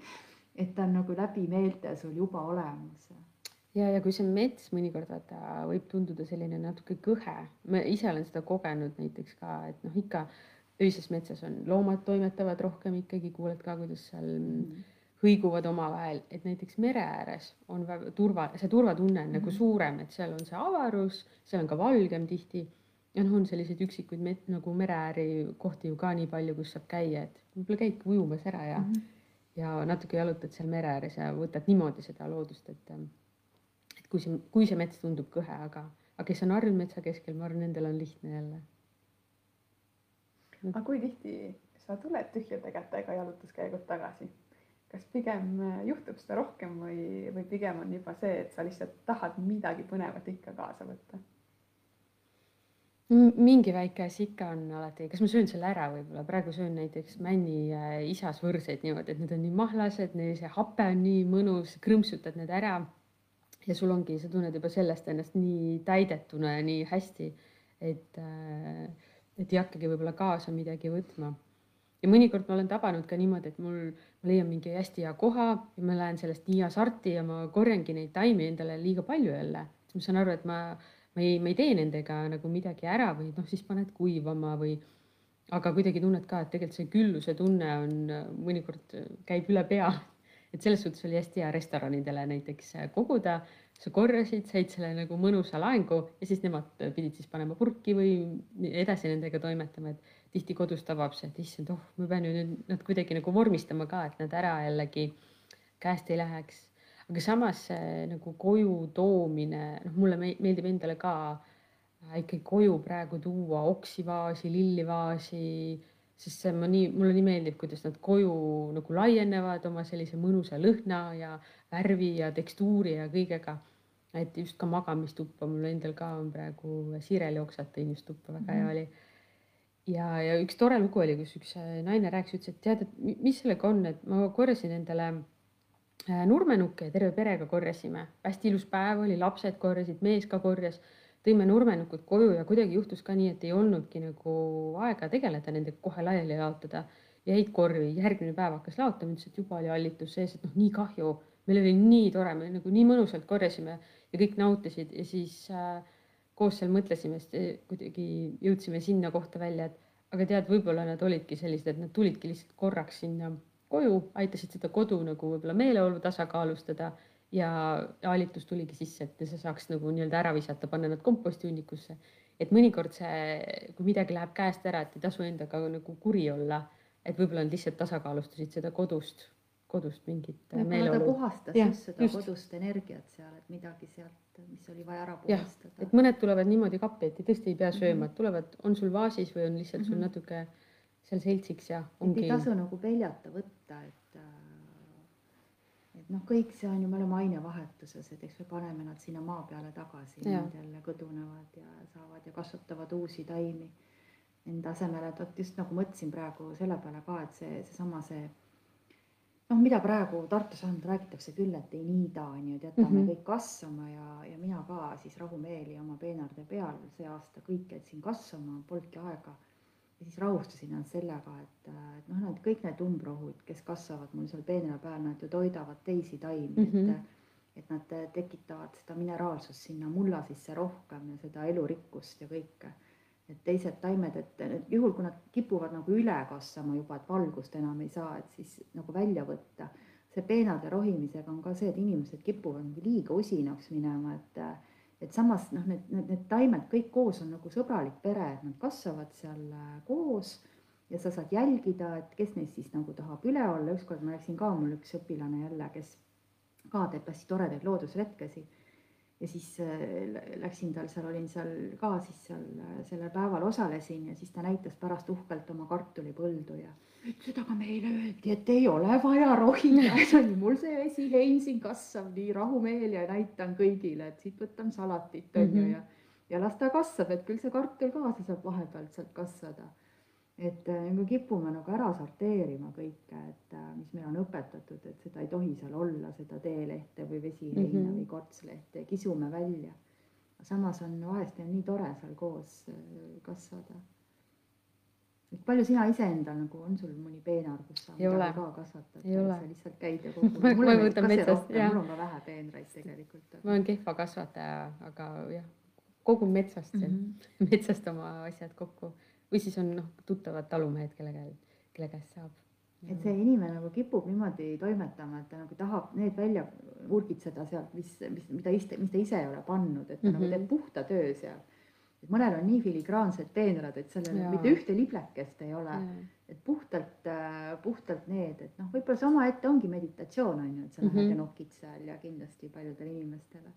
Speaker 2: et ta on nagu läbi meelte sul juba olemas
Speaker 3: ja, ja kui see mets mõnikord vaata võib tunduda selline natuke kõhe, ma ise olen seda kogenud näiteks ka, et noh, ikka öises metsas on loomad toimetavad rohkem ikkagi, kuuled ka, kuidas seal mm -hmm hõiguvad omavahel, et näiteks mere ääres on väga turva, see turvatunne on mm -hmm. nagu mhm. suurem, et seal on see avarus, seal on ka valgem tihti. ja noh, on selliseid üksikuid met, nagu mereääri kohti ju ka nii palju, kus saab käia, et võib-olla käidki ujumas ära ja mm, -hmm. ja natuke jalutad seal mere ääres ja võtad niimoodi seda loodust, et, et kui see, kui see mets tundub kõhe, aga, aga kes on harjunud metsa keskel, ma arvan, nendel on lihtne jälle.
Speaker 1: aga kui tihti sa tuled tühjade kätega jalutuskäigult tagasi? Kas pigem äh, juhtub seda rohkem või, või pigem on juba see, et sa lihtsalt tahad midagi põnevat ikka kaasa võtta?
Speaker 3: mingi väike asi ikka on alati, kas ma söön selle ära võib-olla, praegu söön näiteks männi äh, isas võrseid niimoodi, et need on nii mahlased, neil see hape on nii mõnus, krõmpsutad need ära. ja sul ongi, sa tunned juba sellest ennast nii täidetuna ja nii hästi, et, äh, et ei hakkagi võib-olla kaasa midagi võtma ja mõnikord ma olen tabanud ka niimoodi, et mul, ma leian mingi hästi hea koha ja ma lähen sellest nii hasarti ja ma korjangi neid taimi endale liiga palju jälle. siis ma saan aru, et ma ma ei, ma ei tee nendega nagu midagi ära või noh, siis paned kuivama või aga kuidagi tunned ka, et tegelikult see külluse tunne on mõnikord käib üle pea. et selles suhtes oli hästi hea restoranidele näiteks koguda, sa korjasid, said selle nagu mõnusa laengu ja siis nemad pidid siis panema purki või edasi nendega toimetama, et tihti kodus tabab see, et issand, oh, ma pean ju nüüd nad kuidagi nagu vormistama ka, et nad ära jällegi käest ei läheks. Aga samas nagu koju toomine, noh, mulle meeldib endale ka äh, ikkagi koju praegu tuua oksivaasi, lillivaasi, sest see ma nii, mulle nii meeldib, kuidas nad koju nagu laienevad oma sellise mõnusa lõhna ja värvi ja tekstuuri ja kõigega. et just ka magamistuppa mul endal ka on praegu Siirel jooksvalt tõin just tuppa, väga hea mm -hmm. oli ja, ja üks tore lugu oli, kus üks naine rääkis, ütles, et tead, et mis sellega on, et ma korjasin endale Äh, nurmenukke ja terve perega korjasime, hästi ilus päev oli, lapsed korjasid, mees ka korjas, tõime nurmenukud koju ja kuidagi juhtus ka nii, et ei olnudki nagu aega tegeleda nendega kohe laiali laotada. jäid korvi, järgmine päev hakkas laotama, ütles, et juba oli hallitus sees, et noh, nii kahju, meil oli nii tore, me nagu nii mõnusalt korjasime ja kõik nautisid ja siis äh, koos seal mõtlesime, äh, kuidagi jõudsime sinna kohta välja, et aga tead, võib-olla nad olidki sellised, et nad tulidki lihtsalt korraks sinna koju, aitasid seda kodu nagu võib-olla meeleolu tasakaalustada ja alitus tuligi sisse, et see saaks nagu nii-öelda ära visata, panna nad kompostihunnikusse. et mõnikord see, kui midagi läheb käest ära, et ei tasu endaga nagu kuri olla, et võib-olla nad lihtsalt tasakaalustasid seda kodust, kodust mingit
Speaker 2: meeleolu. ta puhastas ja, just seda just. kodust energiat seal, et midagi sealt, mis oli vaja ära puhastada.
Speaker 3: et mõned tulevad niimoodi kappi, et tõesti ei pea sööma, et tulevad, on sul vaasis või on lihtsalt mm -hmm. sul mhm. natuke seal seltsiks ja
Speaker 2: ongi. ei tasu nagu peljata võtta, et et noh, kõik see on ju, me oleme ainevahetuses, et eks me paneme nad sinna maa peale tagasi, nad jälle kõdunevad ja saavad ja kasvatavad uusi taimi. Enda asemel, et vot just nagu mõtlesin praegu selle peale ka, et see, seesama see, noh, mida praegu Tartus on, räägitakse küll, et ei niida, on ju, et jätame mm -hmm. kõik kasvama ja, ja mina ka siis rahumeeli oma peenarde peal see aasta kõik jätsin kasvama, polnudki aega ja siis rahustasin ennast sellega, et, et noh, need kõik need umbrohud, kes kasvavad mul seal peenra peal, nad ju toidavad teisi taimi mm, -hmm. et mhm. et nad tekitavad seda mineraalsust sinna mulla sisse rohkem ja seda elurikkust ja kõike. et teised taimed, et, et juhul, kui nad kipuvad nagu üle kasvama juba, et valgust enam ei saa, et siis nagu välja võtta. see peenade rohimisega on ka see, et inimesed kipuvad nagu liiga usinaks minema, et et samas noh, need, need, need taimed kõik koos on nagu sõbralik pere, et nad kasvavad seal äh, koos ja sa saad jälgida, et kes neist siis nagu tahab üle olla, ükskord ma läksin ka, mul üks õpilane jälle, kes ka teeb hästi toredaid loodusretkesi ja siis äh, läksin tal seal, olin seal ka siis seal äh, sellel päeval osalesin ja siis ta näitas pärast uhkelt oma kartulipõldu ja ütles, et aga meile öeldi, et ei ole vaja rohida, et on ju mul see esihein siin kasvab nii rahumeel ja näitan kõigile, et siit võtan salatit on ju mhm. ja ja las ta kasvab, et küll see kartul ka, see saab vahepealt sealt kasvada. Et äh, nagu kipume nagu ära sorteerima kõike, et äh, mis meil on õpetatud, et seda ei tohi seal olla, seda teelehte või vesiheina mm -hmm. või kortslehte, kisume välja. samas on vahest on nii tore seal koos äh, kasvada palju sina iseendal nagu on sul mõni peenar, kus sa
Speaker 3: midagi
Speaker 2: ka kasvatad? sa lihtsalt käid ja kogud
Speaker 3: ma, ma võtan metsast,
Speaker 2: jah. mul on ka vähe peenraid tegelikult.
Speaker 3: ma olen kehva kasvataja, aga jah, kogun metsast mm, -hmm. metsast oma asjad kokku või siis on noh, tuttavad talumehed, kelle käel, kelle käest saab.
Speaker 2: et see inimene nagu kipub niimoodi toimetama, et ta nagu tahab need välja urgitseda sealt, mis, mis, mida iste, mis ta ise ei ole pannud, et ta mm -hmm. nagu teeb puhta töö seal et mõnel on nii filigraansed peenrad, et sellel mitte ühte liblekest ei ole. et puhtalt, äh, puhtalt need, et noh, võib-olla see omaette ongi meditatsioon on ju, et sa lähed mm -hmm. ja nokid seal ja kindlasti paljudele inimestele.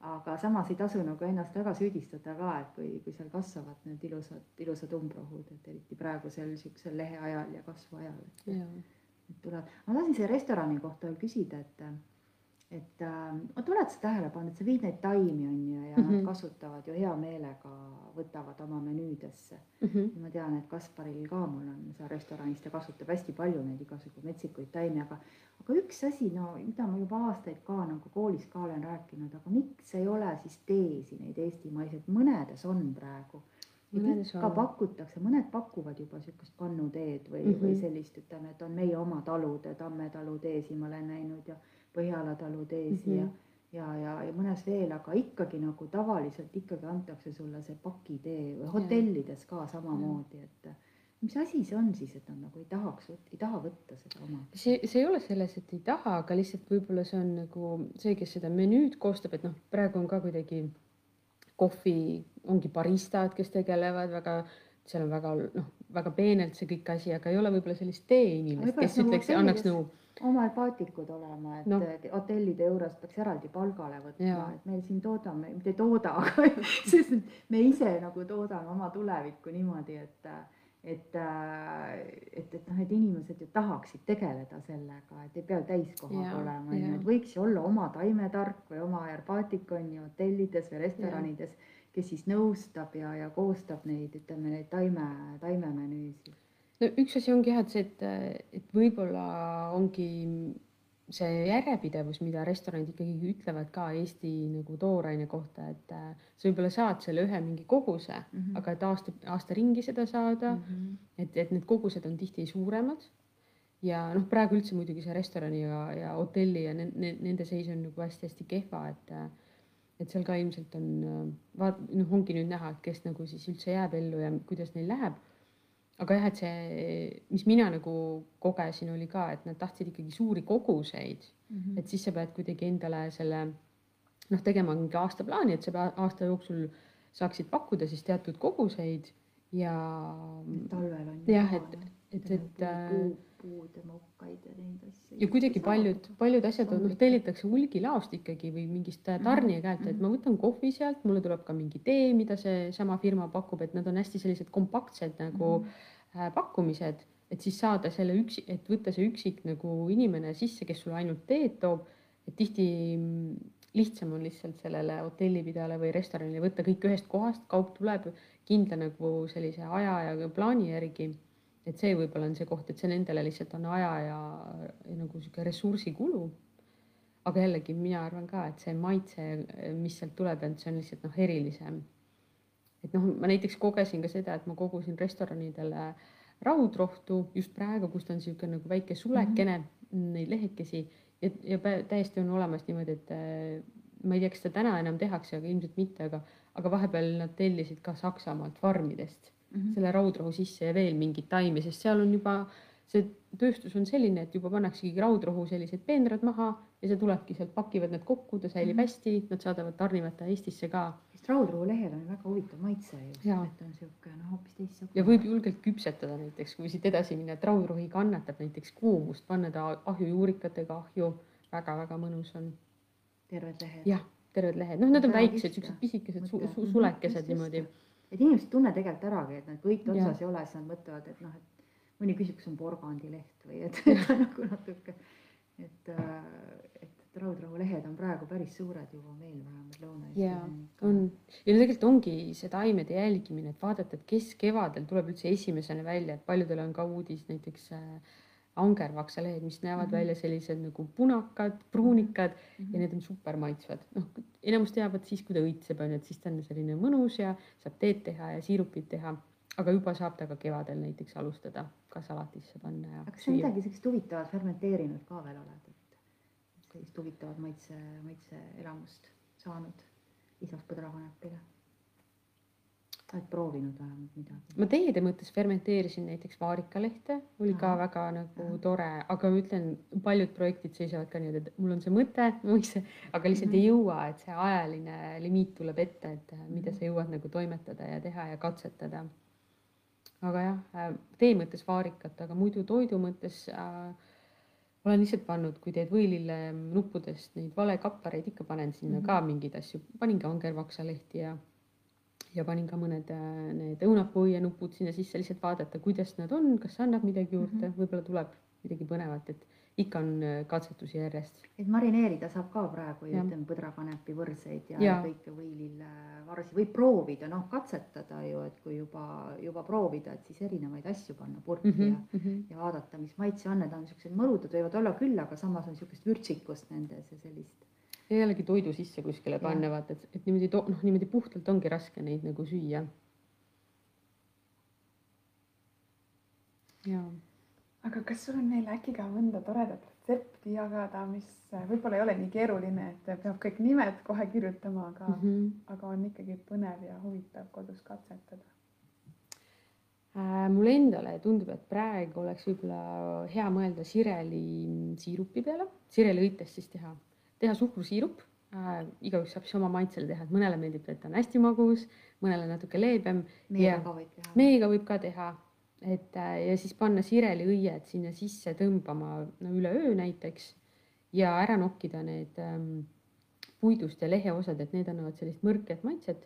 Speaker 2: Aga samas ei tasu nagu ennast väga süüdistada ka, et kui, kui seal kasvavad need ilusad, ilusad umbrohud, et eriti praegusel siuksel leheajal ja kasvuajal. et tuleb, ma tahtsin selle restorani kohta veel küsida, et et äh, vot oled sa tähele pannud, et sa viid neid taimi on ju ja mm -hmm. nad mhm. kasutavad ju hea meelega, võtavad oma menüüdesse mm. -hmm. ma tean, et Kasparil ka mul on seal restoranis, ta kasutab hästi palju neid igasugu metsikuid taimi, aga aga üks asi, no mida ma juba aastaid ka nagu koolis ka olen rääkinud, aga miks ei ole siis teesi neid eestimaiseid, mõnedes on praegu ka pakutakse, mõned pakuvad juba niisugust pannuteed või mm, -hmm. või mhm. sellist, ütleme, et on meie oma talude, Tamme talu teesi ma olen näinud ja Põhjala talu teesi mm -hmm. ja, ja, ja, ja mõnes veel, aga ikkagi nagu tavaliselt ikkagi antakse sulle see pakitee või hotellides ka samamoodi, et mis asi see on siis, et nad nagu ei tahaks, ei taha võtta seda oma?
Speaker 3: see, see ei ole selles, et ei taha, aga lihtsalt võib-olla see on nagu see, kes seda menüüd koostab, et noh, praegu on ka kuidagi kohvi, ongi baristad, kes tegelevad väga, seal on väga noh, väga peenelt see kõik asi, aga ei ole võib-olla sellist teeinimest, kes ütleks, annaks nõu no,
Speaker 2: omal paatikud olema, et no. hotellide juures peaks eraldi palgale võtma, et meil siin toodame, mitte ei tooda, aga sest me ise nagu toodame oma tulevikku niimoodi, et et, et, et noh, et inimesed ju tahaksid tegeleda sellega, et ei pea täiskohaga olema, on ju, et võiks ju olla oma taimetark või oma herbaatik on ju hotellides või restoranides, kes siis nõustab ja, ja koostab neid, ütleme neid taime, taimemenüüsid
Speaker 3: no üks asi ongi jah, et see, et, et võib-olla ongi see järjepidevus, mida restoranid ikkagi ütlevad ka Eesti nagu tooraine kohta, et sa võib-olla saad selle ühe mingi koguse mm, -hmm. aga et aasta, aasta ringi seda saada mm, -hmm. et, et need kogused on tihti suuremad. ja noh, praegu üldse muidugi see restorani ja, ja hotelli ja nende, nende seis on nagu hästi-hästi kehva, et et seal ka ilmselt on vaat-, noh, ongi nüüd näha, et kes nagu siis üldse jääb ellu ja kuidas neil läheb aga jah, et see, mis mina nagu kogesin, oli ka, et nad tahtsid ikkagi suuri koguseid mm, -hmm. et siis sa pead kuidagi endale selle noh, tegema mingi aastaplaani, et sa aasta jooksul saaksid pakkuda siis teatud koguseid ja.
Speaker 2: talvel on.
Speaker 3: jah, et, et, et.
Speaker 2: Puu, puud ja mokkaid ja neid asju.
Speaker 3: ja kuidagi paljud, paljud asjad on, noh, tellitakse hulgilaost ikkagi või mingist tarnija käelt mm, -hmm. et ma võtan kohvi sealt, mulle tuleb ka mingi tee, mida seesama firma pakub, et nad on hästi sellised kompaktsed nagu mm -hmm. pakkumised, et siis saada selle üksi, et võtta see üksik nagu inimene sisse, kes sulle ainult teed toob, et tihti lihtsam on lihtsalt sellele hotellipidajale või restoranile võtta kõik ühest kohast, kaup tuleb kindla nagu sellise aja ja plaani järgi et see võib-olla on see koht, et see nendele lihtsalt on aja ja, ja nagu sihuke ressursikulu. aga jällegi mina arvan ka, et see maitse, mis sealt tuleb, et see on lihtsalt noh, erilisem. et noh, ma näiteks kogesin ka seda, et ma kogusin restoranidele raudrohtu just praegu, kus ta on niisugune nagu väike sulekene mm, -hmm. neid lehekesi ja, ja täiesti on olemas niimoodi, et ma ei tea, kas seda täna enam tehakse, aga ilmselt mitte, aga, aga vahepeal nad tellisid ka Saksamaalt farmidest mm -hmm. selle raudrohu sisse ja veel mingeid taimi, sest seal on juba see tööstus on selline, et juba pannaksegi raudrohu sellised peenrad maha ja see tulebki sealt, pakivad need kokku, ta säilib mm -hmm. hästi, nad saadavad, tarnivad ta Eestisse ka.
Speaker 2: sest raudrohu lehel on väga huvitav maitse ju, et on niisugune noh, hoopis teistsugune.
Speaker 3: ja võib julgelt küpsetada näiteks, kui siit edasi minna, et raudrohi kannatab näiteks kuumust, panna ta ahjujuurikatega ahju väga-väga mõnus on.
Speaker 2: terved lehed.
Speaker 3: jah, terved lehed, noh, nad on väiksed, siuksed pisikesed su su sulekesed niimoodi
Speaker 2: et inimesed tunne tegelikult äragi, et nad kõik otsas ei ole, siis nad mõtlevad, et noh, et mõni küsib, kas on porgandileht või et, et nagu natuke, et, äh, et, raudrahulehed on praegu päris suured juba meil vähemalt Lõuna-Eestis.
Speaker 3: ja on. Ja no tegelikult ongi see taimede jälgimine, et vaadata, et kes kevadel tuleb üldse esimesena välja, et paljudel on ka uudis näiteks äh, angervaksalehed, mis näevad mm -hmm. välja sellised nagu punakad, pruunikad mm -hmm. ja need on super maitsvad. noh, enamus teavad siis, kui ta õitseb, on ju, et siis ta on selline mõnus ja saab teed teha ja siirupit teha. aga juba saab ta ka kevadel näiteks alustada ka salatisse panna ja.
Speaker 2: kas sa midagi sellist huvitavat fermenteerinud ka veel oled, et sellist huvitavat maitse, maitseelamust saanud lisaks põdrakanepile? Oled proovinud vähemalt midagi?
Speaker 3: ma teede mõttes fermenteerisin näiteks vaarikalehte, oli Aha. ka väga nagu Aha. tore, aga ma ütlen, paljud projektid seisavad ka niimoodi, et mul on see mõte, aga lihtsalt mm -hmm. ei jõua, et see ajaline limiit tuleb ette, et mida sa jõuad nagu toimetada ja teha ja katsetada. aga jah, äh, tee mõttes vaarikat, aga muidu toidu mõttes äh, olen lihtsalt pannud, kui teed võilille nuppudest neid valekappareid, ikka panen sinna mm -hmm. ka mingeid asju, panin ka angervaksalehti ja ja panin ka mõned äh, need õunapuuianupud sinna sisse, lihtsalt vaadata, kuidas nad on, kas annab midagi juurde mm -hmm., võib-olla tuleb midagi põnevat, et ikka on äh, katsetusi järjest.
Speaker 2: et marineerida saab ka praegu ju ütleme põdrakanepi võrseid ja, ja. kõike võilillevarsi võib proovida, noh, katsetada ju, et kui juba, juba proovida, et siis erinevaid asju panna purki mm -hmm, ja mm, -hmm. ja vaadata, mis maitse on, need on niisugused mõnudad võivad olla küll, aga samas on niisugust vürtsikust nendes ja sellist
Speaker 3: jällegi toidu sisse kuskile panna, vaata, et, et niimoodi noh, niimoodi puhtalt ongi raske neid nagu süüa.
Speaker 2: jaa.
Speaker 1: aga kas sul on neile äkki ka mõnda toredat retsepti jagada, mis võib-olla ei ole nii keeruline, et peab kõik nimed kohe kirjutama, aga mm, -hmm. aga on ikkagi põnev ja huvitav kodus katsetada
Speaker 3: äh,? mulle endale tundub, et praegu oleks võib-olla hea mõelda sireli siirupi peale, sireliõitest siis teha, teha suhkrusiirup äh,. igaüks saab siis oma maitsele teha, et mõnele meeldib, et ta on hästi magus, mõnele natuke leebem.
Speaker 2: meiega ka võib teha.
Speaker 3: meiega võib ka teha et äh, ja siis panna sireliõied sinna sisse tõmbama no üleöö näiteks ja ära nokkida need ähm, puidust ja leheosad, et need annavad sellist mõrket maitset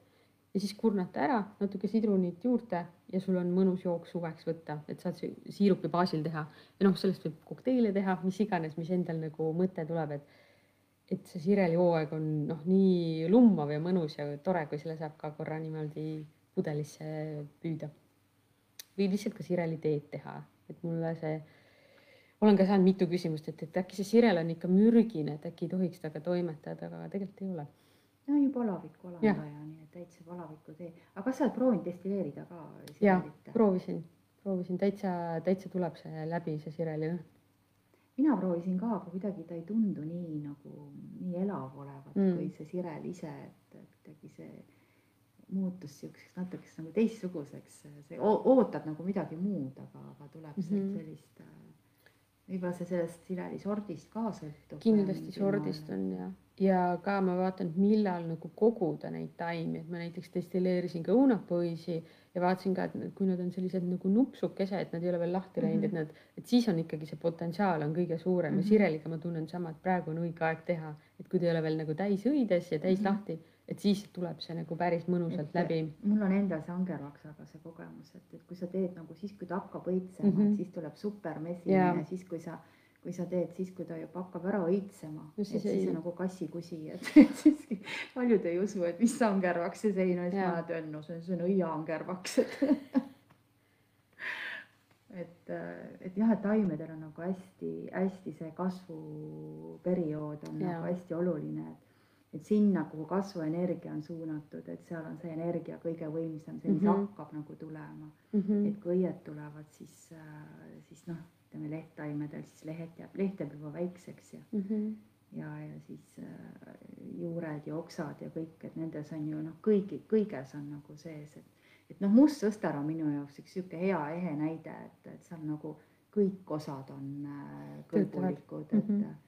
Speaker 3: ja siis kurnata ära natuke sidrunit juurde ja sul on mõnus jook suveks võtta, et saad siirupi baasil teha ja noh, sellest võib kokteile teha, mis iganes, mis endal nagu mõte tuleb, et et see sirelihooaeg on noh, nii lummav ja mõnus ja tore, kui selle saab ka korra niimoodi pudelisse püüda. Või lihtsalt ka sireli teed teha, et mulle see, olen ka saanud mitu küsimust, et, et äkki see sirel on ikka mürgine, et äkki ei tohiks temaga toimetada, aga tegelikult ei ole.
Speaker 2: no ju palaviku alandaja, nii et täitsa palaviku tee, aga kas sa oled proovinud destilleerida ka?
Speaker 3: jah, proovisin, proovisin. Täitsa, täitsa tuleb see läbi, see sireli õhn
Speaker 2: mina proovisin ka, aga kuidagi ta ei tundu nii nagu nii elav olevat mm. kui see sirel ise, et kuidagi see muutus siukseks natukese nagu teistsuguseks, see ootad nagu midagi muud, aga, aga tuleb mm -hmm. sellist, äh, võib-olla see sellest sireli sordist ka sõltub.
Speaker 3: kindlasti sordist on ja, ja ka ma vaatan, et millal nagu koguda neid taimi, et ma näiteks destilleerisin ka õunapoisi ja vaatasin ka, et kui nad on sellised nagu nupsukese, et nad ei ole veel lahti läinud mm, -hmm. et nad, et siis on ikkagi see potentsiaal on kõige suurem mm -hmm. ja mhm. sireliga ma tunnen sama, et praegu on õige aeg teha, et kui ta ei ole veel nagu täis õides ja täis mm -hmm. lahti et siis tuleb see nagu päris mõnusalt et, läbi.
Speaker 2: mul on endal see angervaksaga see kogemus, et, et kui sa teed nagu siis, kui ta hakkab õitsema mm, -hmm. siis tuleb super mesimine, siis kui sa, kui sa teed siis, kui ta juba hakkab ära õitsema, et siis, siis on nagu kassikusi, et siis paljud ei usu, et mis angervaks see sein on, siis ma ütlen, no see on, see on õiaangervaks, et et, et jah, et taimedel on nagu hästi-hästi see kasvuperiood on ja. nagu hästi oluline, et et sinna, kuhu kasvuenergia on suunatud, et seal on see energia kõige võimsam, see, mis mm -hmm. hakkab nagu tulema mm. -hmm. et kui õied tulevad, siis, äh, siis noh, ütleme lehttaimedel, siis lehed jääb, leht jääb juba väikseks ja mm, -hmm. ja, ja siis äh, juured ja oksad ja kõik, et nendes on ju noh, kõigi, kõiges on nagu sees, et, et noh, must sõster on minu jaoks üks sihuke hea ehe näide, et, et seal nagu kõik osad on äh, kõlbulikud, et mm. -hmm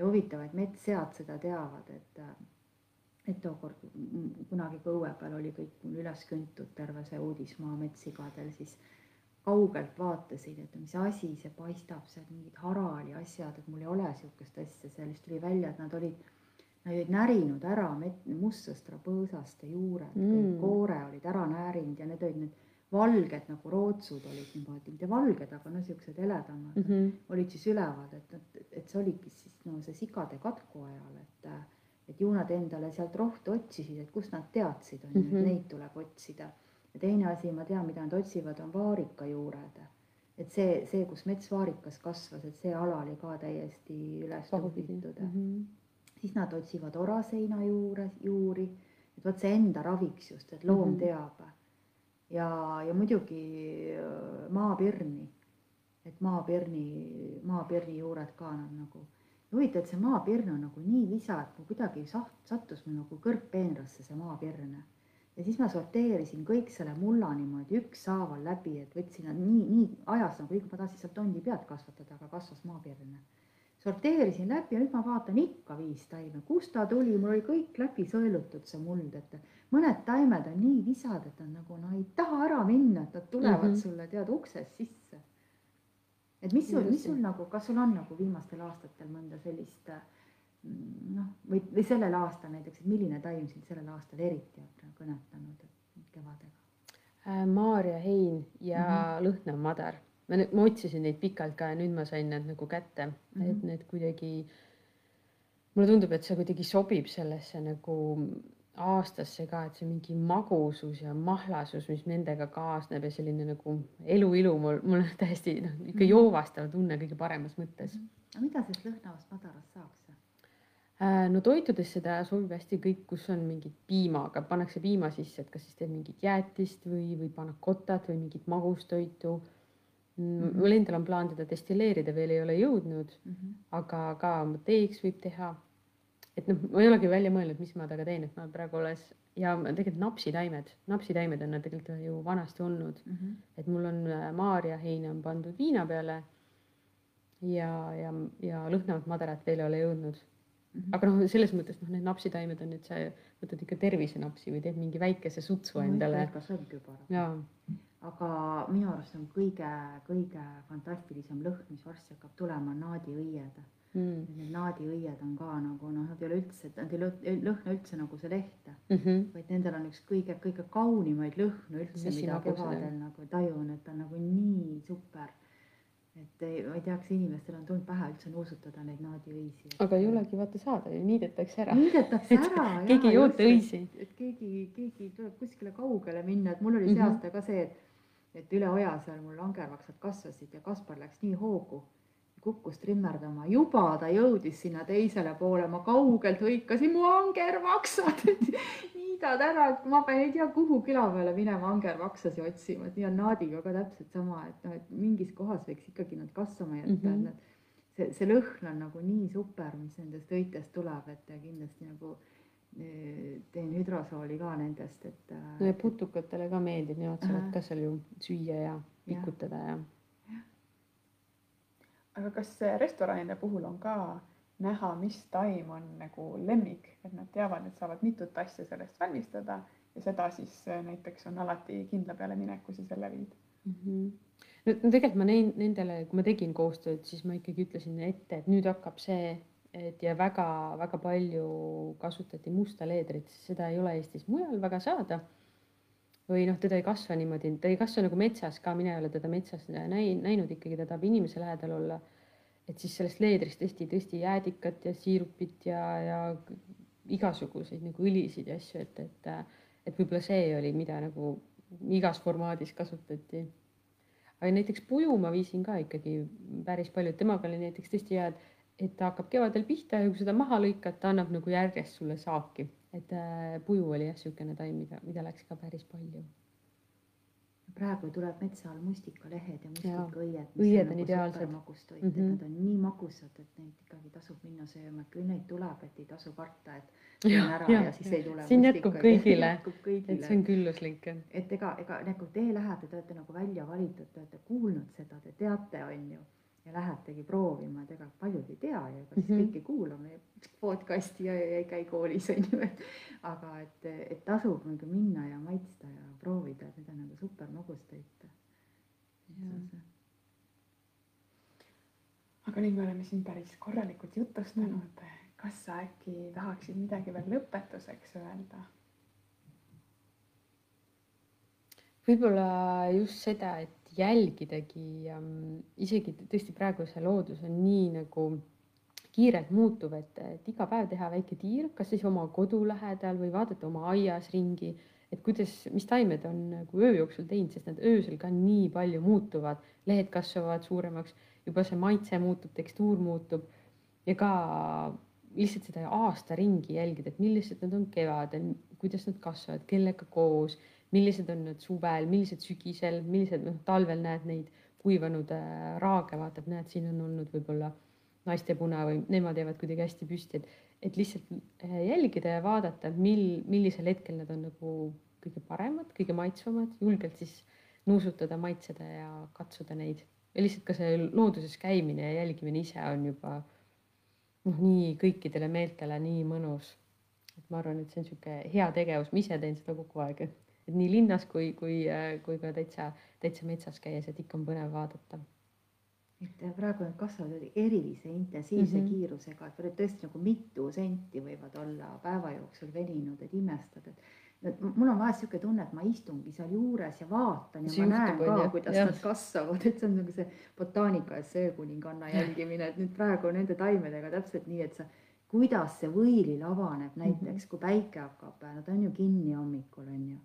Speaker 2: ja huvitav, et metssead seda teavad, et et tookord kunagi ka õue peal oli kõik mul üles küntud, terve see uudismaa metssigadel, siis kaugelt vaatasin, et mis asi see paistab, sealt mingid harali asjad, et mul ei ole niisugust asja, sellest tuli välja, et nad olid, nad olid närinud ära mustsõstra põõsaste juured mm., koore olid ära näärinud ja need olid need valged nagu rootsud olid niimoodi, mitte valged, aga no niisugused heledamad mm -hmm. olid siis üleval, et, et, et see oligi siis no see sigade katku ajal, et et ju nad endale sealt rohtu otsisid, et kust nad teadsid, on ju et neid tuleb otsida. Ja teine asi, ma tean, mida nad otsivad, on vaarikajuured. et see, see, kus metsvaarikas kasvas, et see ala oli ka täiesti üles tuhvitud mm. -hmm. siis nad otsivad oraseina juure, juuri, et vot see enda raviks just, et loom mm -hmm. teab ja, ja muidugi äh, maapirni, et maapirni, maapirni juured ka nad nagu. huvitav, et see maapirn on nagu nii visa, et mul kuidagi saht-, sattus mul nagu kõrgpeenrasse see maapirn. Ja siis ma sorteerisin kõik selle mulla niimoodi ükshaaval läbi, et võtsin nad nii, nii ajas nagu, ma tahtsin sealt tondi pead kasvatada, aga kasvas maapirn sorteerisin läbi ja nüüd ma vaatan ikka viis taime, kust ta tuli, mul oli kõik läbi sõelutud see muld, et mõned taimed on nii visad, et nad nagu no ei taha ära minna, et nad tulevad mm -hmm. sulle tead uksest sisse. et mis sul, mis sul nagu, kas sul on nagu viimastel aastatel mõnda sellist mm, noh, või, või sellel aastal näiteks, et milline taim sind sellel aastal eriti on kõnetanud kevadega?
Speaker 3: Äh, Maarja hein ja mm -hmm. lõhnamadar ma, ma otsisin neid pikalt ka ja nüüd ma sain need nagu kätte mm, -hmm. et need kuidagi, mulle tundub, et see kuidagi sobib sellesse nagu aastasse ka, et see mingi magusus ja mahlasus, mis nendega kaasneb ja selline nagu eluilu mul, mul täiesti noh, ikka mhm. joovastav tunne kõige paremas mõttes mm.
Speaker 2: -hmm. aga mida sellest lõhnavast madarast saaks?
Speaker 3: Äh, no toitudes seda sobib hästi kõik, kus on mingid piimaga, pannakse piima sisse, et kas siis teed mingit jäätist või, või panna kotat või mingit magustoitu mm. mul endal on plaan teda destilleerida, veel ei ole jõudnud
Speaker 2: mm, -hmm.
Speaker 3: aga ka teeks võib teha. et noh, ma ei olegi välja mõelnud, mis ma temaga teen, et ma praegu alles ja tegelikult napsitaimed, napsitaimed on tegelikult ju vanasti olnud
Speaker 2: mm. -hmm.
Speaker 3: et mul on äh, maarjaheina on pandud viina peale. ja, ja, ja lõhnavat maderat veel ei ole jõudnud mm. -hmm. aga noh, selles mõttes noh, need napsitaimed on nüüd see, võtad ikka tervisenapsi või teed mingi väikese sutsu endale.
Speaker 2: ikka, see on kübar.
Speaker 3: jaa
Speaker 2: aga minu arust on kõige-kõige fantastilisem lõhn, mis varsti hakkab tulema, naadiõied
Speaker 3: mm..
Speaker 2: Need naadiõied on ka nagu noh, nad ei ole üldse, nad ei lõhna üldse nagu see leht
Speaker 3: mm, -hmm.
Speaker 2: vaid nendel on üks kõige-kõige kaunimaid lõhnu üldse, mida kevadel nagu tajun, et on nagu nii super. Et ei, ma ei tea, kas inimestel on tulnud pähe üldse nuusutada neid naadiõisi.
Speaker 3: aga ei olegi vaata saada niidetakse ära.
Speaker 2: niidetakse ära.
Speaker 3: keegi ei oota õisi.
Speaker 2: et keegi, keegi tuleb kuskile kaugele minna, et mul oli see
Speaker 3: Mhm.
Speaker 2: aasta ka see, et et üle oja seal mul angervaksad kasvasid ja Kaspar läks nii hoogu, kukkus trimmerdama, juba ta jõudis sinna teisele poole, ma kaugelt hõikasin mu angervaksad niidad ära, et ma ei tea kuhu küla peale minema angervaksasi otsima, et nii on naadiga ka täpselt sama, et noh, et mingis kohas võiks ikkagi nad kasvama jätta mm,
Speaker 3: Mhm.
Speaker 2: -hmm. et nad, see, see lõhn on nagu nii super, mis nendest õitest tuleb, et ja kindlasti nagu eh, teen hüdrosooli ka nendest, et.
Speaker 3: no ja putukatele ka meeldib, nemad saavad ka seal ju süüa ja pikutada ja,
Speaker 1: aga kas restoranide puhul on ka näha, mis taim on nagu lemmik, et nad teavad, et saavad mitut asja sellest valmistada ja seda siis äh, näiteks on alati kindla peale minek, kui sa selle viid.
Speaker 3: mm. -hmm. no, tegelikult ma nein, nendele, kui ma tegin koostööd, siis ma ikkagi ütlesin ette, et nüüd hakkab see, et ja väga-väga palju kasutati musta leedrit, seda ei ole Eestis mujal väga saada. või noh, teda ei kasva niimoodi, ta ei kasva nagu metsas ka, mina ei ole teda metsas näinud ikkagi, ta tahab inimese lähedal olla. Et siis sellest leedrist tõesti, tõesti jäädikat ja siirupit ja, ja igasuguseid nagu õlisid ja asju, et, et, et võib-olla see oli, mida nagu igas formaadis kasutati aga näiteks puju ma viisin ka ikkagi päris palju, temaga oli näiteks tõesti hea, et, et ta hakkab kevadel pihta ja kui seda maha lõikad, ta annab nagu järjest sulle saaki. et äh, puju oli jah, niisugune taim, mida, mida läks ka päris palju.
Speaker 2: Praegu tuleb metsa all mustikalehed ja mustikaõied.
Speaker 3: Õied on ideaalsed.
Speaker 2: magustoit mm, -hmm. Et nad on nii magusad, et neid ikkagi tasub minna sööma, et kui neid tuleb, et ei tasu karta, et
Speaker 3: Jah,
Speaker 2: ära
Speaker 3: jah.
Speaker 2: ja siis ei tule.
Speaker 3: Siin jätkub kõigile. et see on külluslik.
Speaker 2: et ega, ega nagu te lähete, te olete nagu välja valitud, te olete kuulnud seda, te teate, on ju, ja lähetegi proovima, et ega paljud ei tea ja ega siis
Speaker 3: Mhm.
Speaker 2: kõik ei kuula meie podcast'i ja, ja ei käi koolis, on ju, et aga et, et tasub nagu minna ja maitsta ja proovida, et need on nagu super magustoit.
Speaker 1: aga nüüd me oleme siin päris korralikult jutustanud. kas sa äkki tahaksid midagi veel lõpetuseks öelda?
Speaker 3: võib-olla just seda, et jälgidagi ähm, isegi tõesti praegu see loodus on nii nagu kiirelt muutuv, et, et iga päev teha väike tiir, kas siis oma kodu lähedal või vaadata oma aias ringi, et kuidas, mis taimed on nagu öö jooksul teinud, sest nad öösel ka nii palju muutuvad, lehed kasvavad suuremaks, juba see maitse muutub, tekstuur muutub. Ja ka lihtsalt seda aasta ringi jälgida, et millised nad on kevadel, kuidas nad kasvavad, kellega koos millised on nad suvel, millised sügisel, millised noh, talvel näed neid kuivanud äh, raage, vaatad, näed, siin on olnud võib-olla naistepuna või nemad jäävad kuidagi hästi püsti, et, et lihtsalt äh, jälgida ja vaadata, mil, millisel hetkel nad on nagu kõige paremad, kõige maitsvamad, julgelt siis nuusutada, maitseda ja katsuda neid. ja lihtsalt ka see looduses käimine ja jälgimine ise on juba noh, nii kõikidele meeltele nii mõnus. et ma arvan, et see on niisugune hea tegevus, ma ise teen seda kogu aeg et nii linnas kui, kui, kui ka täitsa, täitsa metsas käies, et ikka on põnev vaadata.
Speaker 2: Et praegu nad kasvavad erilise intensiivse mm
Speaker 3: Mhm.
Speaker 2: -hmm. kiirusega, et tõesti nagu mitu senti võivad olla päeva jooksul veninud, et imestad, et et mul on vahest niisugune tunne, et ma istungi seal juures ja vaatan ja
Speaker 3: See
Speaker 2: ma
Speaker 3: juhtub,
Speaker 2: näen ka, kuidas
Speaker 3: Jah.
Speaker 2: nad kasvavad, et see on nagu see botaanika ja söökuninganna jälgimine, et nüüd praegu nende taimedega täpselt nii, et sa, kuidas see võilill avaneb näiteks, kui päike hakkab, nad on ju kinni hommikul, on ju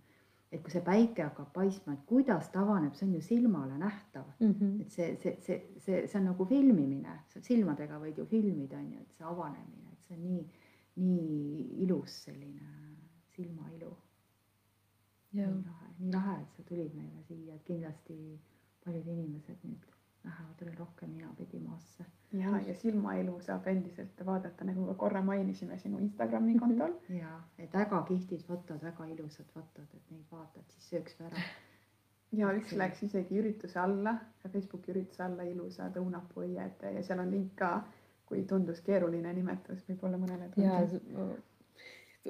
Speaker 2: et kui see päike hakkab paistma, et kuidas ta avaneb, see on ju silmale nähtav.
Speaker 3: mm. -hmm.
Speaker 2: et see, see, see, see, see on nagu filmimine, silmadega võid ju filmida, on ju, et see avanemine, et see on nii, nii ilus selline silmailu. nii lahe, nii lahe, et sa tulid meile siia, et kindlasti paljud inimesed nüüd lähevad veel rohkem ninapidi maasse.
Speaker 1: ja, ja silmailu saab endiselt vaadata, nagu ka korra mainisime sinu Instagrami kontol.
Speaker 2: ja, et väga kihvtid fotod, väga ilusad fotod, et neid vaatad, siis sööks ära.
Speaker 1: ja üks läks isegi ürituse alla, Facebooki ürituse alla ilusad õunapuuied ja seal on link ka, kui tundus keeruline nimetus, võib-olla mõnele
Speaker 3: ja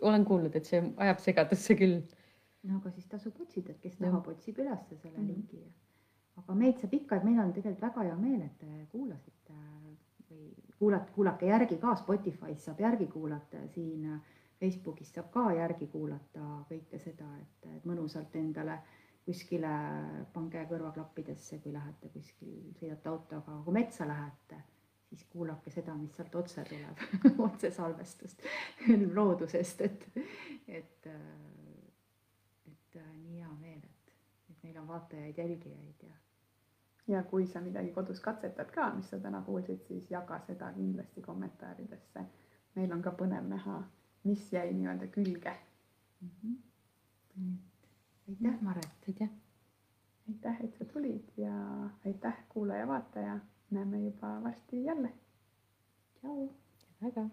Speaker 3: olen kuulnud, et see ajab segadusse küll.
Speaker 2: no aga siis tasub otsida, et kes tahab, otsib ülesse selle
Speaker 1: Mhm.
Speaker 2: lingi. Aga meid saab ikka, et meil on tegelikult väga hea meel, et te kuulasite või kuulate, kuulake järgi ka Spotify's saab järgi kuulata siin Facebookis saab ka järgi kuulata kõike seda, et, et mõnusalt endale kuskile pange kõrvaklappidesse, kui lähete kuskil, sõidate autoga, kui metsa lähete, siis kuulake seda, mis sealt otse tuleb otsesalvestust loodusest, et, et, et nii hea meel, et, et meil on vaatajaid, jälgijaid ja
Speaker 1: ja kui sa midagi kodus katsetad ka, mis sa täna kuulsid, siis jaga seda kindlasti kommentaaridesse. meil on ka põnev näha, mis jäi nii-öelda külge
Speaker 2: mm. -hmm. aitäh, Maret.
Speaker 3: aitäh.
Speaker 1: aitäh, et sa tulid ja aitäh, kuulaja-vaataja. näeme juba varsti jälle.
Speaker 2: tšau.
Speaker 3: väga